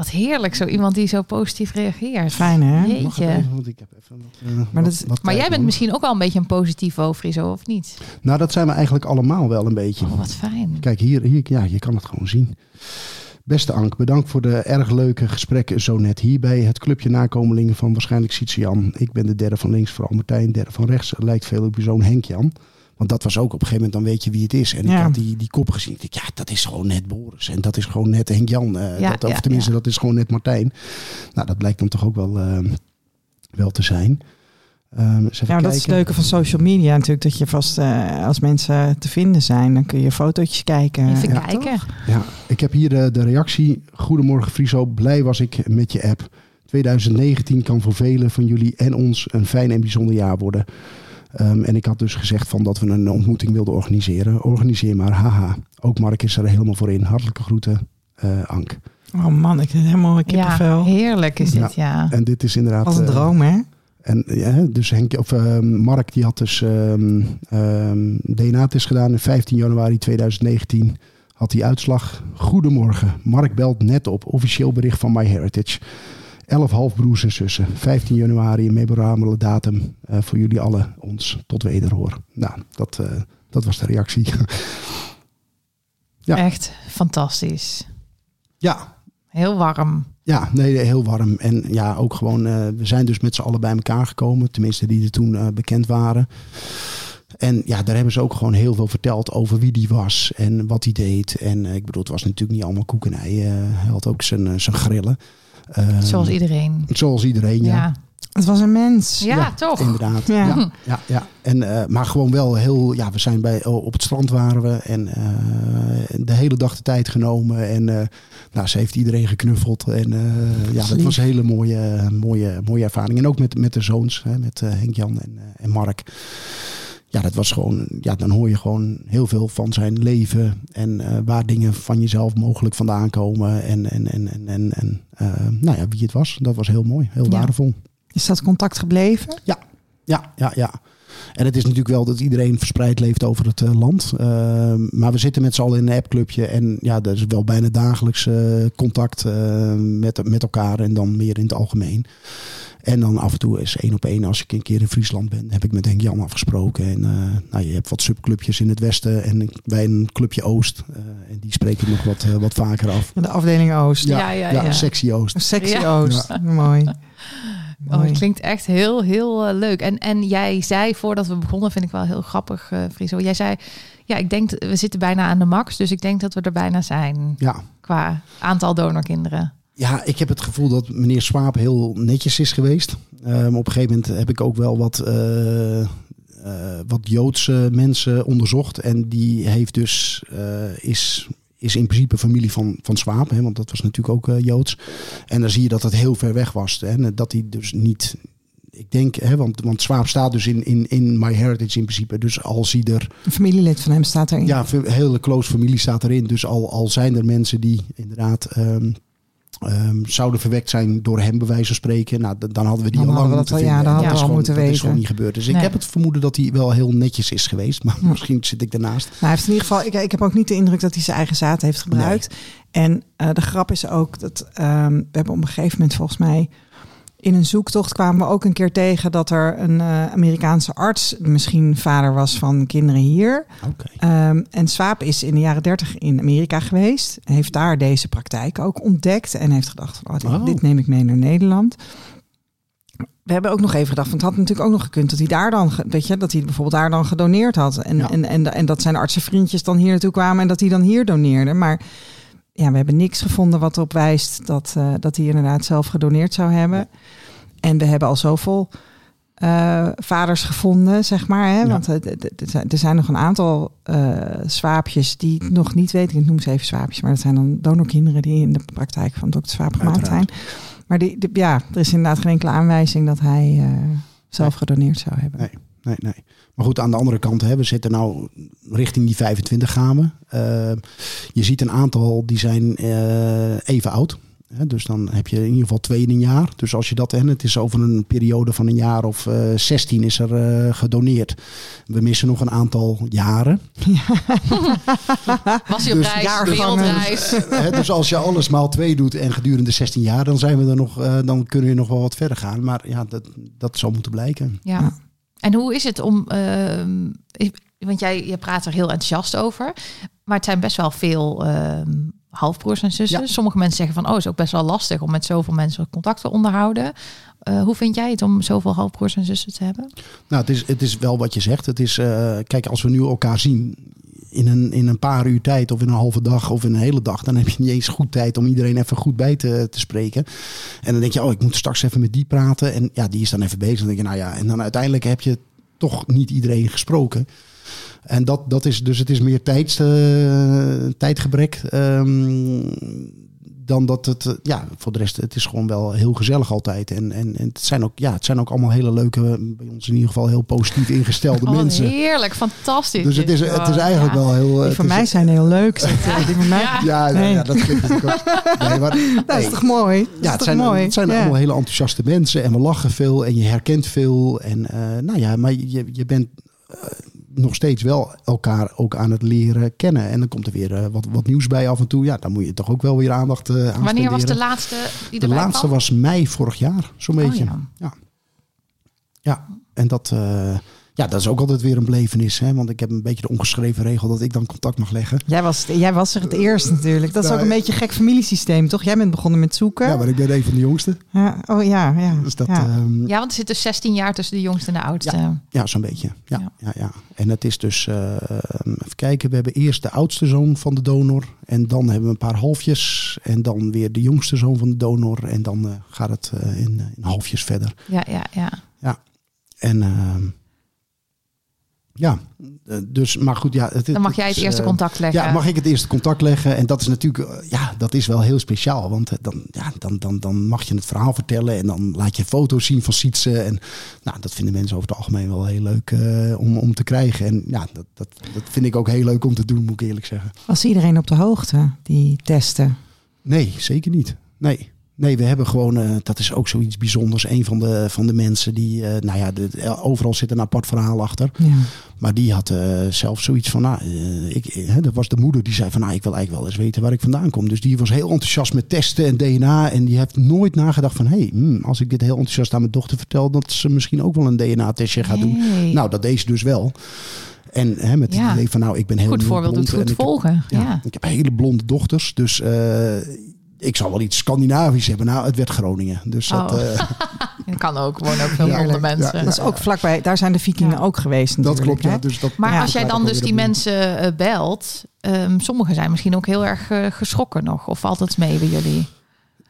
Wat heerlijk, zo iemand die zo positief reageert. Fijn, hè? Jeetje. even, want ik heb even Maar wat- dat is- wat Maar jij bent misschien ook wel een beetje een positivo, Friso, of niet? Nou, dat zijn we eigenlijk allemaal wel een beetje. Oh, wat fijn. Kijk, hier, hier ja, je kan het gewoon zien. Beste Ank, bedankt voor de erg leuke gesprekken zo net hier bij het clubje nakomelingen van waarschijnlijk Sietse-Jan. Ik ben de derde van links, vooral Martijn. Derde van rechts, lijkt veel op je zoon Henk-Jan. Want dat was ook op een gegeven moment, dan weet je wie het is. En ik had die, die kop gezien. Ik dacht, ja, dat is gewoon net Boris. En dat is gewoon net Henk-Jan. eh, Ja, dat, of ja, tenminste, ja. dat is gewoon net Martijn. Nou, dat blijkt dan toch ook wel, eh, wel te zijn. Ehm, even Ja, dat is het leuke van social media natuurlijk. Dat je vast, eh, als mensen te vinden zijn, dan kun je fotootjes kijken. Even Ja, kijken. toch? Ja, ik heb hier de, de reactie. Goedemorgen Friso, blij was ik met je app. 2019 kan voor velen van jullie en ons een fijn en bijzonder jaar worden. Ehm, en ik had dus gezegd van dat we een ontmoeting wilden organiseren. Organiseer maar, haha. Ook Mark is er helemaal voor in. Hartelijke groeten, eh, Ank. Oh man, ik heb helemaal een Ja, kippenvel. heerlijk is dit, ja. En dit is inderdaad... Als een eh, droom, hè? En ja, dus Henk, of, ehm, Mark die had dus ehm, ehm, DNA-test gedaan. En 15 januari 2019 had hij uitslag. Goedemorgen, Mark belt net op. Officieel bericht van MyHeritage. 11 halfbroers en zussen. 15 januari, een memorabele datum eh, voor jullie allen. Ons tot wederhoor. Nou, dat, eh, dat was de reactie. Ja. Echt fantastisch. ja, Heel warm. Ja, nee, heel warm. En ja, ook gewoon, eh, we zijn dus met z'n allen bij elkaar gekomen. Tenminste, die er toen bekend waren. En ja, daar hebben ze ook gewoon heel veel verteld over wie die was en wat hij deed. En ik bedoel, het was natuurlijk niet allemaal koek en ei. Eh, hij had ook zijn, zijn grillen. Ehm, Zoals iedereen. Zoals iedereen, ja. Ja, Het was een mens. ja, Ja, toch? Inderdaad. Ja. Ja. Ja, ja, En, eh, maar gewoon wel heel, ja, we zijn bij, oh, op het strand waren we en eh, de hele dag de tijd genomen. En eh, nou, ze heeft iedereen geknuffeld. En eh, ja, dat was een hele mooie, mooie, mooie ervaring. En ook met, met de zoons, hè, met eh, Henk-Jan en, eh, en Mark. Ja, dat was gewoon, ja, dan hoor je gewoon heel veel van zijn leven en eh, waar dingen van jezelf mogelijk vandaan komen. En, en, en, en, en, en eh, nou ja, wie het was. Dat was heel mooi, heel Ja. waardevol. Is dat contact gebleven? Ja, ja, ja. En het is natuurlijk wel dat iedereen verspreid leeft over het eh, land. Uh, maar we zitten met z'n allen in een appclubje. En ja, er is wel bijna dagelijks uh, contact uh, met, met elkaar. En dan meer in het algemeen. En dan af en toe is één op één, als ik een keer in Friesland ben, heb ik met Henk Jan afgesproken. En uh, nou, je hebt wat subclubjes in het westen en wij een clubje Oost. Uh, en die spreken nog wat, uh, wat vaker af. De afdeling Oost. Ja, ja, ja. ja, ja. sectie Oost. Sectie Oost, mooi. Oh, het klinkt echt heel, heel uh, leuk. En, en jij zei voordat we begonnen, vind ik wel heel grappig, uh, Friso. Jij zei, ja, ik denk, we zitten bijna aan de max. Dus ik denk dat we er bijna zijn. Ja. Qua aantal donorkinderen. Ja, ik heb het gevoel dat meneer Swaap heel netjes is geweest. Um, op een gegeven moment heb ik ook wel wat, uh, uh, wat Joodse mensen onderzocht. En die heeft dus, uh, is, is in principe familie van, van Swaap. Hè, want dat was natuurlijk ook Joods. En dan zie je dat het heel ver weg was. Hè, dat hij dus niet... Ik denk, hè, want, want Swaap staat dus in, in, in My Heritage in principe. Dus als hij er... Een familielid van hem staat erin. Ja, een hele close familie staat erin. Dus al, al zijn er mensen die inderdaad... Um, Um, zouden verwekt zijn door hem bij wijze van spreken. Nou, dan hadden we die dan al lang moeten dat, vinden. Ja, dan hadden dat we al moeten dat weten. is gewoon niet gebeurd. Dus nee. ik heb het vermoeden dat hij wel heel netjes is geweest. Maar ja. misschien zit ik ernaast. Nou, hij heeft in ieder geval, ik, ik heb ook niet de indruk dat hij zijn eigen zaad heeft gebruikt. Nee. En uh, de grap is ook dat um, we hebben op een gegeven moment volgens mij in een zoektocht kwamen we ook een keer tegen dat er een uh, Amerikaanse arts misschien vader was van kinderen hier. Okay. Um, en Swaap is in de jaren dertig in Amerika geweest. Heeft daar deze praktijk ook ontdekt. En heeft gedacht, van, oh, dit, oh. dit neem ik mee naar Nederland. We hebben ook nog even gedacht, want het had natuurlijk ook nog gekund dat hij daar dan, weet je, dat hij bijvoorbeeld daar dan gedoneerd had. En, ja. en, en, en dat zijn artsenvriendjes dan hier naartoe kwamen en dat hij dan hier doneerde. Maar ja, we hebben niks gevonden wat erop wijst dat, uh, dat hij inderdaad zelf gedoneerd zou hebben. Ja. En we hebben al zoveel uh, vaders gevonden, zeg maar. Hè? Ja. Want uh, er zijn nog een aantal swaapjes die nog niet weten. Ik noem ze even swaapjes, maar dat zijn dan donorkinderen die in de praktijk van dokter Swaap gemaakt zijn. Maar die, die, ja, er is inderdaad geen enkele aanwijzing dat hij zelf nee. gedoneerd zou hebben. Nee, nee, nee. Maar goed, aan de andere kant, hè, we zitten nou richting die 25 gaan we. je ziet een aantal die zijn even oud. He, dus dan heb je in ieder geval twee in een jaar. Dus als je dat, en het is over een periode van een jaar of uh, 16 is er uh, gedoneerd. We missen nog een aantal jaren. Ja. Was hij op dus, reis, wereldreis. Dus als je alles maal twee doet en gedurende 16 jaar, dan zijn we er nog, uh, dan kunnen we nog wel wat verder gaan. Maar ja, dat, dat zal moeten blijken. Ja. ja. En hoe is het om, want jij je praat er heel enthousiast over, maar het zijn best wel veel halfbroers en zussen. Ja. Sommige mensen zeggen van, oh, is ook best wel lastig om met zoveel mensen contact te onderhouden. Uh, hoe vind jij het om zoveel halfbroers en zussen te hebben? Nou, het is, het is wel wat je zegt. Het is, uh, kijk, als we nu elkaar zien in een, in een paar uur tijd of in een halve dag of in een hele dag, dan heb je niet eens goed tijd om iedereen even goed bij te, te spreken. En dan denk je, oh, ik moet straks even met die praten. En ja, die is dan even bezig. Dan denk je, nou ja, en dan uiteindelijk heb je toch niet iedereen gesproken. En dat, dat is dus, het is meer tijds, uh, tijdgebrek. Um, dan dat het, uh, ja, voor de rest, het is gewoon wel heel gezellig altijd. En, en, en het, zijn ook, ja, het zijn ook allemaal hele leuke, bij ons in ieder geval heel positief ingestelde oh, mensen. Heerlijk, fantastisch. Dus het is, het is eigenlijk ja. wel heel... Die van is, mij zijn heel leuk. Ja, die mij. Ja, ja, nee. ja dat klinkt natuurlijk ook. Nee, maar, dat is toch mooi? Dat ja, het zijn, mooi? het zijn allemaal hele enthousiaste mensen. En we lachen veel en je herkent veel. En uh, nou ja, maar je, je bent... Uh, nog steeds wel elkaar ook aan het leren kennen. En dan komt er weer uh, wat, wat nieuws bij af en toe. Ja, dan moet je toch ook wel weer aandacht uh, aan Wanneer spenderen. was de laatste die De laatste kwam? was mei vorig jaar, zo'n beetje. Oh, ja. ja. Ja, en dat, uh, ja, dat is ook altijd weer een belevenis. Hè? Want ik heb een beetje de ongeschreven regel dat ik dan contact mag leggen. Jij was, jij was er het eerst natuurlijk. Dat is ook een beetje een gek familiesysteem, toch? Jij bent begonnen met zoeken. Ja, maar ik ben een van de jongste. Ja, oh ja, ja. Dus dat, ja. Um, ja, want er zit dus 16 jaar tussen de jongste en de oudste. Ja, ja zo'n beetje. Ja, ja. Ja, ja. En het is dus, uh, even kijken, we hebben eerst de oudste zoon van de donor. En dan hebben we een paar halfjes. En dan weer de jongste zoon van de donor. En dan uh, gaat het uh, in, in halfjes verder. Ja, ja, ja. Ja, en... ja, dus, maar goed, ja. Het, dan mag jij het is, eerste uh, contact leggen. Ja, mag ik het eerste contact leggen. En dat is natuurlijk, uh, ja, dat is wel heel speciaal. Want dan, ja, dan, dan, dan mag je het verhaal vertellen en dan laat je foto's zien van Sietse. En nou, dat vinden mensen over het algemeen wel heel leuk uh, om, om te krijgen. En ja, dat, dat, dat vind ik ook heel leuk om te doen, moet ik eerlijk zeggen. Was iedereen op de hoogte, die testen? Nee, zeker niet. Nee. Nee, we hebben gewoon, eh, dat is ook zoiets bijzonders. Een van de, van de mensen die, eh, nou ja, de, overal zit een apart verhaal achter. Ja. Maar die had eh, zelf zoiets van, nou, ik, hè, dat was de moeder die zei van, nou, ik wil eigenlijk wel eens weten waar ik vandaan kom. Dus die was heel enthousiast met testen en DNA. En die heeft nooit nagedacht van, hé, hey, hmm, als ik dit heel enthousiast aan mijn dochter vertel, dat ze misschien ook wel een DNA-testje gaat doen. Nou, dat deed ze dus wel. En hè, met Ja. het idee van, nou, ik ben heel Goed voorbeeld en goed ik volgen. ja, Ja. Ik heb hele blonde dochters, dus ik zal wel iets Scandinavisch hebben. Nou, het werd Groningen. Dus dat, Oh. eh, Dat kan ook, wonen ook veel Ja, andere ja, mensen. ja. Dat is ook vlakbij, daar zijn de vikingen Ja. ook geweest dat natuurlijk. klopt, ja. Dus dat, Maar als jij dan dus die mensen eh, belt, ehm, sommigen zijn misschien ook heel erg eh, geschrokken nog. Of valt het mee bij jullie?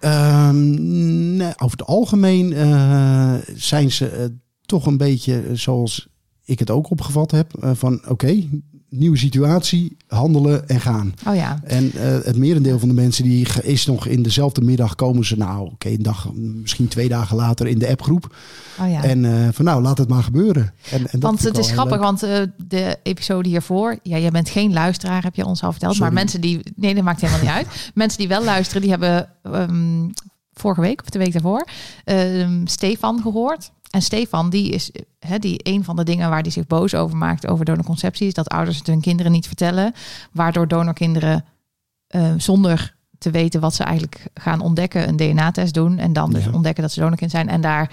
Ehm, nee, over het algemeen eh, zijn ze eh, toch een beetje zoals ik het ook opgevat heb. eh, van oké, nieuwe situatie, handelen en gaan. Oh ja, En eh, het merendeel van de mensen die is nog in dezelfde middag komen ze nou oké, een dag, misschien twee dagen later in de appgroep. oh ja. En eh, van nou, laat het maar gebeuren. En, en want het is grappig, leuk. want eh, de episode hiervoor, ja, jij bent geen luisteraar, heb je ons al verteld. Sorry. Maar mensen die, nee, dat maakt helemaal niet uit. Mensen die wel luisteren, die hebben ehm, vorige week of de week daarvoor ehm, Stefan gehoord. En Stefan, die is hè, die een van de dingen waar hij zich boos over maakt over donorconceptie, is dat ouders het hun kinderen niet vertellen, waardoor donorkinderen eh, zonder te weten wat ze eigenlijk gaan ontdekken, een DNA-test doen en dan dus Ja. ontdekken dat ze donorkind zijn. En daar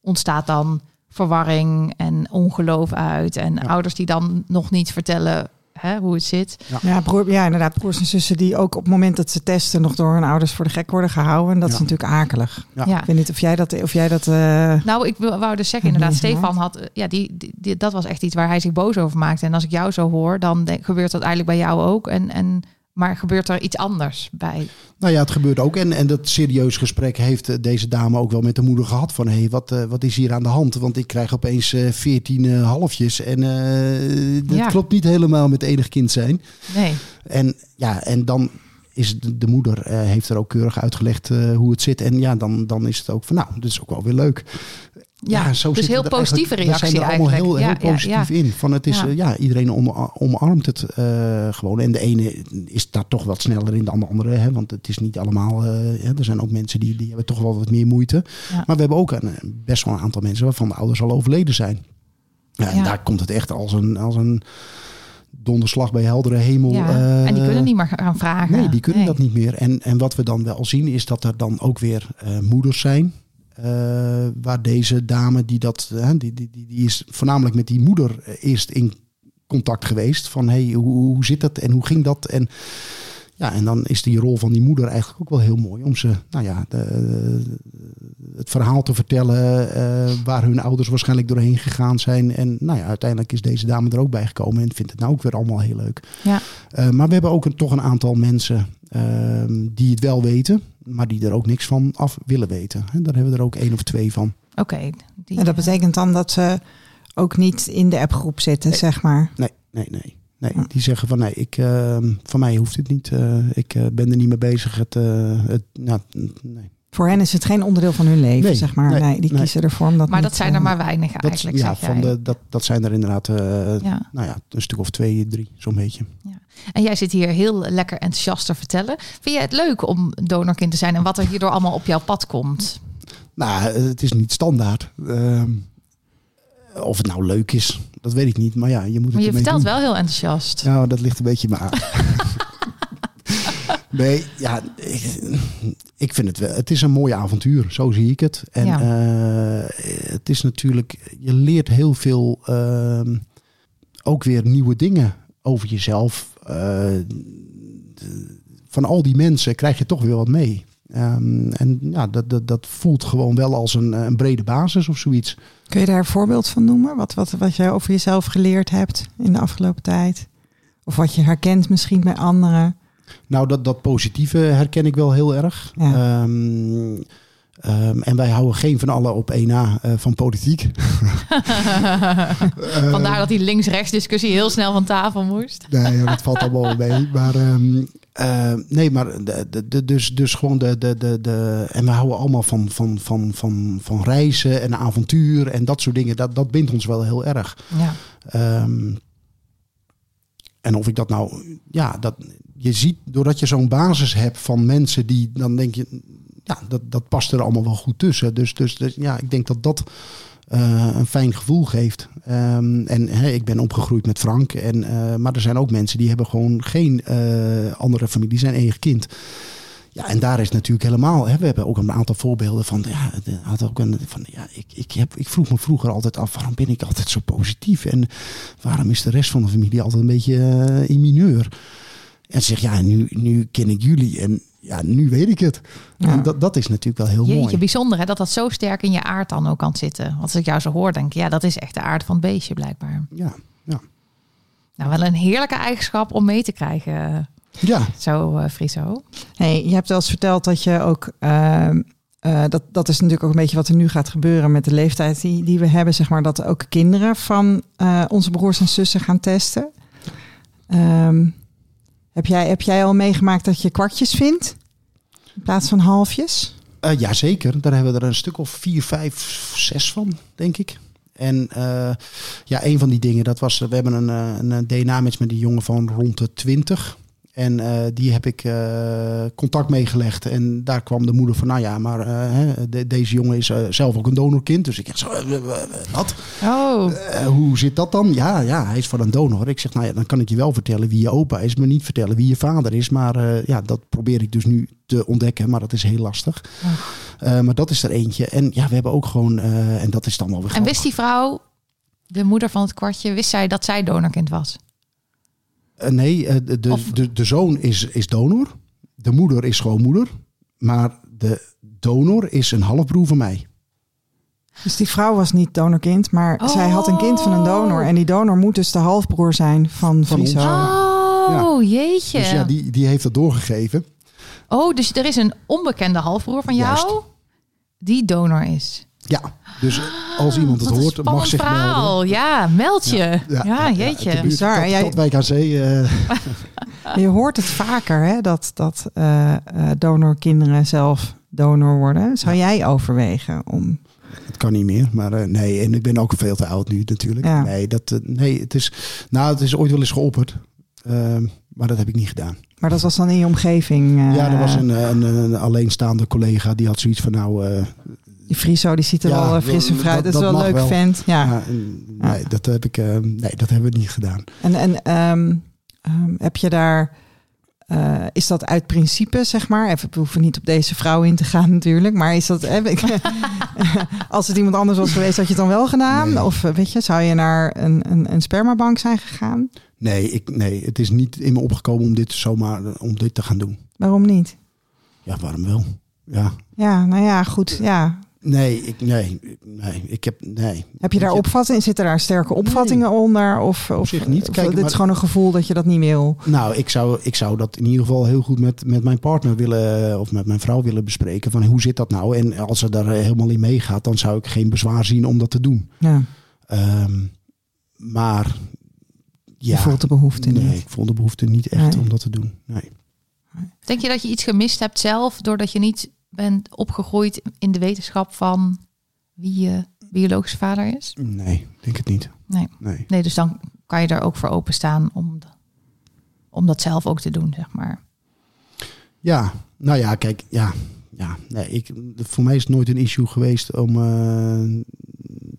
ontstaat dan verwarring en ongeloof uit. En Ja. ouders die dan nog niet vertellen hè, hoe het zit. Ja, broer, ja, inderdaad. Broers en zussen die ook op het moment dat ze testen nog door hun ouders voor de gek worden gehouden. En dat is natuurlijk akelig. Ja. Ja. Ik weet niet of jij dat, of jij dat eh, Nou, ik wil- wou dus zeggen, inderdaad. Stefan had, eh, ja, die, die, die- dat was echt iets waar hij zich boos over maakte. En als ik jou zo hoor, dan denk- gebeurt dat eigenlijk bij jou ook. En, en, maar gebeurt er iets anders bij? Nou ja, het gebeurt ook. En, en dat serieus gesprek heeft eh, deze dame ook wel met de moeder gehad. Van hé, hey, wat, eh, wat is hier aan de hand? Want ik krijg opeens eh, veertien halfjes. En dat Ja. klopt niet helemaal met enig kind zijn. Nee. En ja, en dan is de, de moeder heeft er ook keurig uitgelegd hoe het zit. En ja, dan, dan is het ook van nou, dit is ook wel weer leuk. Ja, zo dus heel positieve eigenlijk- reactie We zijn er allemaal heel, Ja, heel ja, positief ja. in. Van het is, Ja. ja iedereen om, omarmt het eh, gewoon. En de ene is daar toch wat sneller in dan de andere. Hè, want het is niet allemaal... eh, er zijn ook mensen die, die hebben toch wel wat meer moeite. Maar we hebben ook een, best wel een aantal mensen waarvan de ouders al overleden zijn. Ja, en daar komt het echt als een, als een donderslag bij heldere hemel. Ja. eh, en die kunnen niet meer gaan vragen. Nee, die kunnen Nee. dat niet meer. En, en wat we dan wel zien is dat er dan ook weer eh, moeders zijn. Eh, waar deze dame, die, dat, die, die, die, die is voornamelijk met die moeder eh, eerst in contact geweest. Van hey, hoe, hoe zit dat en hoe ging dat? En, ja, en dan is die rol van die moeder eigenlijk ook wel heel mooi. Om ze, nou ja, de, het verhaal te vertellen eh, waar hun ouders waarschijnlijk doorheen gegaan zijn. En nou ja, uiteindelijk is deze dame er ook bij gekomen en vindt het nou ook weer allemaal heel leuk. Ja. Maar we hebben ook een, toch een aantal mensen ehm, die het wel weten, maar die er ook niks van af willen weten. En daar hebben we er ook één of twee van. Oké. En dat betekent dan dat ze ook niet in de appgroep zitten, Nee. zeg maar. Nee, nee, nee. nee die zeggen van nee, ik, ehm, van mij hoeft het niet. Eh, ik eh, ben er niet mee bezig. Het, eh, het, nou, nee. Voor hen is het geen onderdeel van hun leven, Nee, zeg maar. Nee, nee, die nee. kiezen ervoor om dat maar niet, dat zijn er eh, maar weinig Dat, eigenlijk, ja, zeg van jij. de, dat, dat zijn er inderdaad eh, Ja. nou ja, een stuk of twee, drie, zo'n beetje. En jij zit hier heel lekker enthousiast te vertellen. Vind jij het leuk om donorkind te zijn en wat er hierdoor allemaal op jouw pad komt? Nou, het is niet standaard. Ehm, of het nou leuk is, dat weet ik niet. Maar ja, je moet het Maar je vertelt doen. wel heel enthousiast. Nou, dat ligt een beetje in me aan. nee, ja, ik, ik vind het wel. Het is een mooi avontuur, zo zie ik het. En Ja. eh, het is natuurlijk, je leert heel veel, ehm, ook weer nieuwe dingen over jezelf. Eh, van al die mensen krijg je toch weer wat mee. Ehm, en ja, dat, dat, dat voelt gewoon wel als een, een brede basis of zoiets. Kun je daar een voorbeeld van noemen? Wat, wat, wat jij over jezelf geleerd hebt in de afgelopen tijd? Of wat je herkent misschien bij anderen? Nou, dat, dat positieve herken ik wel heel erg. Ja. Ehm, ehm, en wij houden geen van allen op 1A eh, van politiek. Vandaar dat die links-rechts discussie heel snel van tafel moest. Nee, dat valt allemaal wel mee. Maar ehm, eh, nee, maar de, de, de- dus, dus gewoon de, de, de, de. En we houden allemaal van, van, van, van, van reizen en avontuur en dat soort dingen. Dat, dat bindt ons wel heel erg. Ja. Ehm, en of ik dat nou, ja, dat, je ziet doordat je zo'n basis hebt van mensen die, dan denk je, ja, dat, dat past er allemaal wel goed tussen. Dus, dus, dus ja, ik denk dat dat eh, een fijn gevoel geeft. Ehm, en ik ben opgegroeid met Frank. En, eh, maar er zijn ook mensen die hebben gewoon geen eh, andere familie, die zijn eigen kind. Ja, en daar is natuurlijk helemaal. Hè, we hebben ook een aantal voorbeelden van. Ja, had ook een, van ja, ik, ik, heb, ik vroeg me vroeger altijd af: waarom ben ik altijd zo positief? En waarom is de rest van de familie altijd een beetje in mineur? En ze zegt: ja, nu, nu ken ik jullie en ja, nu weet ik het. Ja. En dat, dat is natuurlijk wel heel Jeetje, mooi. bijzonder hè, dat dat zo sterk in je aard dan ook kan zitten. Want als ik jou zo hoor, denk ik, ja, dat is echt de aard van het beestje blijkbaar. Ja, ja. Nou, wel een heerlijke eigenschap om mee te krijgen, ja, zo eh Friso. Hey, je hebt wel eens verteld dat je ook. ehm, eh, dat, dat is natuurlijk ook een beetje wat er nu gaat gebeuren met de leeftijd die, die we hebben. Zeg maar dat ook kinderen van eh, onze broers en zussen gaan testen. Ehm, heb, jij, heb jij al meegemaakt dat je kwartjes vindt? In plaats van halfjes? Eh, ja, zeker. Daar hebben we er een stuk of vier, vijf, zes van, denk ik. En eh, ja, een van die dingen, dat was, we hebben een, eh, een DNA-match met die jongen van rond de 20. En eh, die heb ik eh, contact meegelegd. En daar kwam de moeder van, nou ja, maar eh, de- deze jongen is zelf ook een donorkind. Dus ik zeg wat? Oh, hoe zit dat dan? Ja, ja, hij is van een donor. Ik zeg, nou ja, dan kan ik je wel vertellen wie je opa is, maar niet vertellen wie je vader is. Maar ja, dat probeer ik dus nu te ontdekken, maar dat is heel lastig. Eh, maar dat is er eentje. En ja, we hebben ook gewoon, en dat is dan wel weer en wist die vrouw, de moeder van het kwartje, wist zij dat zij donorkind was? Eh, nee, eh, de, de, Of- de, de zoon is, is donor. De moeder is schoonmoeder. Maar de donor is een halfbroer van mij. Dus die vrouw was niet donorkind, maar Oh. zij had een kind van een donor. En die donor moet dus de halfbroer zijn van, Van. Friso. Oh, jeetje. Dus ja, die, die heeft dat doorgegeven. Oh, dus er is een onbekende halfbroer van jou Juist. die donor is. Ja, dus als iemand het hoort, mag zich verhaal. melden. Ja, meld je. Ja, jeetje. buurt, Bizar. Kat- Jij- Katwijk aan Zee. eh, Je hoort het vaker, hè, dat, dat eh, eh, donorkinderen zelf donor worden. Zou jij overwegen om... Het kan niet meer, maar eh, nee. En ik ben ook veel te oud nu natuurlijk. Ja. Nee, dat, nee, het is, nou, het is ooit wel eens geopperd. Ehm, maar dat heb ik niet gedaan. Maar dat was dan in je omgeving. eh, ja, er was een, een, een alleenstaande collega die had zoiets van nou... eh, Die Friso, die ziet er Ja, wel eh, fris en dat- fruit. Dat, dat is wel een leuk wel. vent. Ja. ja, eh, nee, dat heb ik, eh, nee, dat hebben we niet gedaan. En, en ehm, ehm, heb je daar... eh, is dat uit principe, zeg maar? Even, we hoeven niet op deze vrouw in te gaan natuurlijk. Maar is dat... Heb ik, als het iemand anders was geweest, had je het dan wel gedaan? Nee. Of eh, weet je, zou je naar een, een, een spermabank zijn gegaan? Nee, ik, nee, het is niet in me opgekomen om dit zomaar eh, om dit te gaan doen. Waarom niet? Ja, waarom wel? Ja, Ja, nou ja, goed. Ja. Nee, ik, nee, nee, ik heb, nee. Heb je daar opvattingen? Zitten daar sterke opvattingen onder? Of, of zich niet. Of, Kijk, dit maar- is gewoon een gevoel dat je dat niet wil. Nou, ik zou, ik zou dat in ieder geval heel goed met, met mijn partner willen, of met mijn vrouw willen bespreken. Van hoe zit dat nou? En als ze daar helemaal in meegaat, dan zou ik geen bezwaar zien om dat te doen. Ja, Ehm, maar je ja, voelt de behoefte nee, niet. ik voel de behoefte niet echt Nee. om dat te doen. Nee. Denk je dat je iets gemist hebt zelf doordat je niet bent opgegroeid in de wetenschap van wie je biologische vader is? nee, denk het niet. Nee. Nee. Nee, dus dan kan je daar ook voor openstaan om, om dat zelf ook te doen, zeg maar. Ja, nou ja, kijk, ja, ja nee, ik, voor mij is het nooit een issue geweest om eh,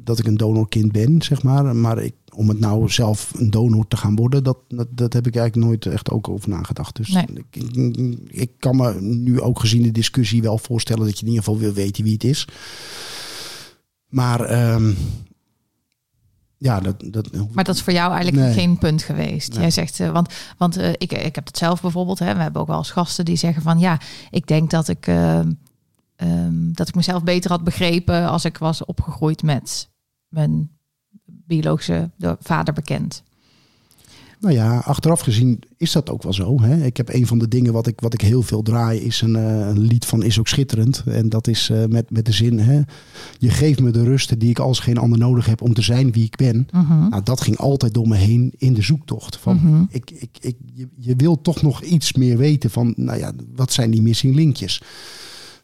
dat ik een donorkind ben, zeg maar. Maar ik, om het nou zelf een donor te gaan worden, dat, dat, dat heb ik eigenlijk nooit echt ook over nagedacht. Dus Nee. ik, ik, ik kan me nu ook gezien de discussie wel voorstellen dat je in ieder geval wil weten wie het is. Maar ehm, ja, dat, dat Maar dat is voor jou eigenlijk Nee. geen punt geweest. Nee. Jij zegt, eh, want, want eh, ik, ik heb het zelf bijvoorbeeld. Hè, we hebben ook wel eens gasten die zeggen van ja, ik denk dat ik, eh, ehm, dat ik mezelf beter had begrepen als ik was opgegroeid met mijn biologische de- vader bekend. Nou ja, achteraf gezien is dat ook wel zo. Hè? Ik heb een van de dingen wat ik, wat ik heel veel draai, is een, eh, een lied van Is ook schitterend. En dat is eh, met, met de zin, hè? je geeft me de rust die ik als geen ander nodig heb om te zijn wie ik ben. Mhm. Nou, dat ging altijd door me heen in de zoektocht. Van, Mhm. ik, ik, ik, je, je wil toch nog iets meer weten van, nou ja, wat zijn die missing linkjes?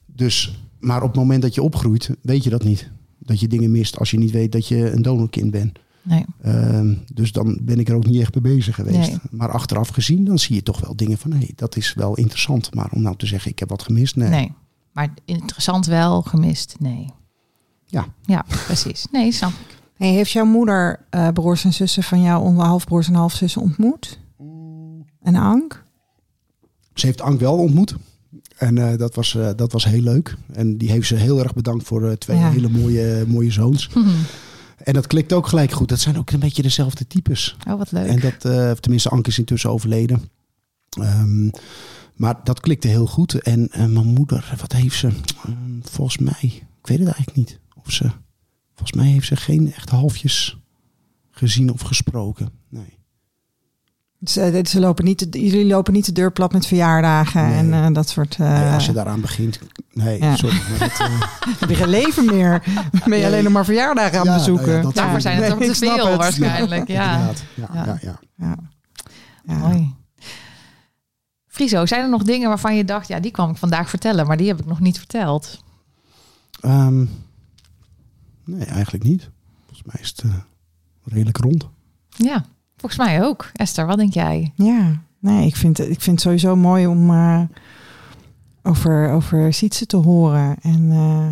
Dus, maar op het moment dat je opgroeit, weet je dat niet. Dat je dingen mist als je niet weet dat je een donorkind bent. Nee. Ehm, dus dan ben ik er ook niet echt mee bezig geweest. Nee. Maar achteraf gezien, dan zie je toch wel dingen van... hé, dat is wel interessant. Maar om nou te zeggen, ik heb wat gemist, nee. nee. Maar interessant wel, gemist, nee. Ja. Ja, precies. Nee, snap ik. Hey, heeft jouw moeder eh, broers en zussen van jou, onder halfbroers en halfzussen ontmoet? En Ank? Ze heeft Ank wel ontmoet. En eh, dat, was, eh, dat was heel leuk. En die heeft ze heel erg bedankt voor eh, twee Ja. hele mooie, mooie zoons. En dat klikt ook gelijk goed. Dat zijn ook een beetje dezelfde types. Oh, wat leuk. En dat, tenminste, Anke is intussen overleden. Ehm, maar dat klikte heel goed. En, en mijn moeder, wat heeft ze? Ehm, volgens mij, ik weet het eigenlijk niet. Of ze, volgens mij heeft ze geen echt halfjes gezien of gesproken. Nee. Ze, ze lopen niet, de- jullie lopen niet de deur plat met verjaardagen Nee. en eh, dat soort... eh, Nee, als je daaraan begint. Nee, Ja. sorry. Maar dat, eh, heb je geen leven meer. Ben je Nee. alleen nog maar verjaardagen aan Ja, bezoeken. nou ja, dat- Daarvoor zijn het Nee, toch te veel het. waarschijnlijk. Ja. Ja, Ja. ja. Ja, Ja. Ja. Mooi. Friso, zijn er nog dingen waarvan je dacht, ja, die kwam ik vandaag vertellen, maar die heb ik nog niet verteld? Ehm, nee, eigenlijk niet. Volgens mij is het eh, redelijk rond. Ja, volgens mij ook. Esther, wat denk jij? Ja, nee, ik vind, het- ik vind het sowieso mooi om eh, over, over Sietse te horen. En eh,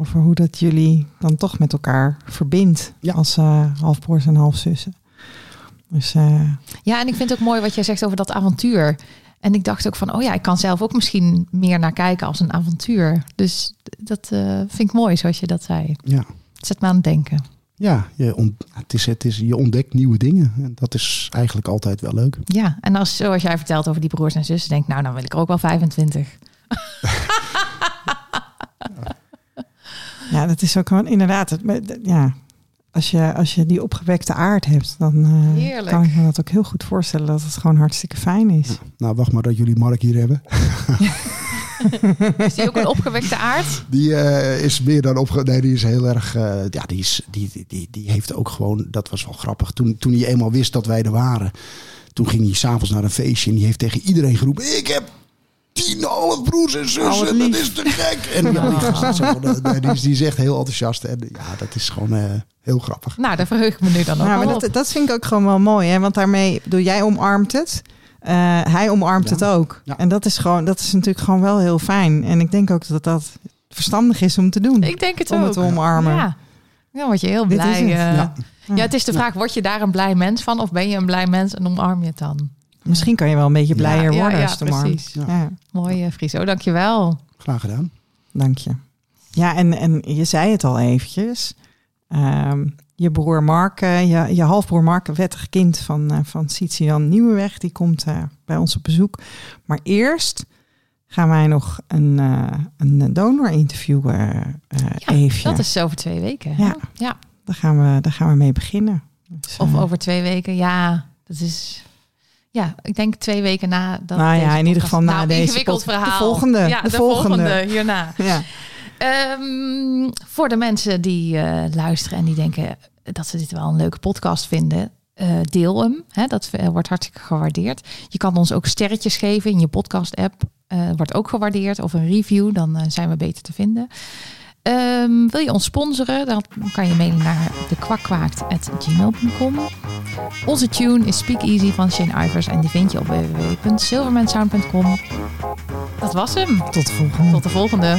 over hoe dat jullie dan toch met elkaar verbindt Ja. als eh, halfbroers en halfzussen. Dus eh, Ja, en ik vind het ook mooi wat jij zegt over dat avontuur. En ik dacht ook van, oh ja, ik kan zelf ook misschien meer naar kijken als een avontuur. Dus dat eh, vind ik mooi, zoals je dat zei. Ja, Het zet me aan het denken. Ja je, ont- het is, het is, je ontdekt nieuwe dingen. En dat is eigenlijk altijd wel leuk. Ja, en als, zoals jij vertelt over die broers en zussen, denk ik, nou, dan wil ik er ook wel 25. ja, dat is ook gewoon inderdaad. Het, ja, als, je, als je die opgewekte aard hebt, dan eh, kan ik me dat ook heel goed voorstellen dat het gewoon hartstikke fijn is. Ja. Nou, wacht maar dat jullie Mark hier hebben. Is die ook een opgewekte aard? Die eh, is meer dan opge... Nee, die is heel erg... eh, ja, die, is, die, die, die, die heeft ook gewoon... Dat was wel grappig. Toen, toen hij eenmaal wist dat wij er waren... Toen ging hij s'avonds naar een feestje... En die heeft tegen iedereen geroepen... Ik heb tien halfbroers en zussen. dat is te gek. En ja, die, gast is zo- nee, die, is, die is echt heel enthousiast. En ja, dat is gewoon eh, heel grappig. Nou, daar verheug ik me nu dan ook Ja, maar dat, dat vind ik ook gewoon wel mooi. Hè? Want daarmee, bedoel, jij omarmt het. Eh, hij omarmt Ja. het ook. Ja. En dat is, gewoon, dat is natuurlijk gewoon wel heel fijn. En ik denk ook dat dat verstandig is om te doen. Ik denk het om ook. het te omarmen. Ja. ja, word je heel Dit is blij. het. eh. Ja. ja. het is de vraag, word je daar een blij mens van? Of ben je een blij mens en omarm je het dan? Misschien kan je wel een beetje blijer Ja, worden ja, als het omarmt. precies. Ja. Ja, Mooi, eh, Friso. Dankjewel. Graag gedaan. dank je. Ja, en, en je zei het al eventjes. Ehm, je broer Mark, eh, je, je halfbroer Mark, wettig kind van, eh van Sitian Nieuwenweg, die komt eh, bij ons op bezoek. Maar eerst gaan wij nog een, een donor interviewen. Ja, Eefje. Dat is over twee weken. Ja. ja. Daar, gaan we, daar gaan we mee beginnen. Dus, Of over twee weken. Ja, dat is... Ja, ik denk twee weken na dat Nou ja, in ieder geval na nou, deze ingewikkeld pod- de verhaal. volgende, Ja, de de, volgende. volgende. hierna. Ja. Ehm, voor de mensen die eh, luisteren en die denken dat ze dit wel een leuke podcast vinden, eh, deel hem. Hè, dat eh, wordt hartstikke gewaardeerd. Je kan ons ook sterretjes geven in je podcast-app. wordt ook gewaardeerd. Of een review, dan zijn we beter te vinden. Ehm, wil je ons sponsoren? Dan kan je mailen naar dekwakwaakt.gmail.com. Onze tune is Speak Easy van Shane Ivers en die vind je op www.silvermansound.com. Dat was hem. Tot de volgende. Tot de volgende.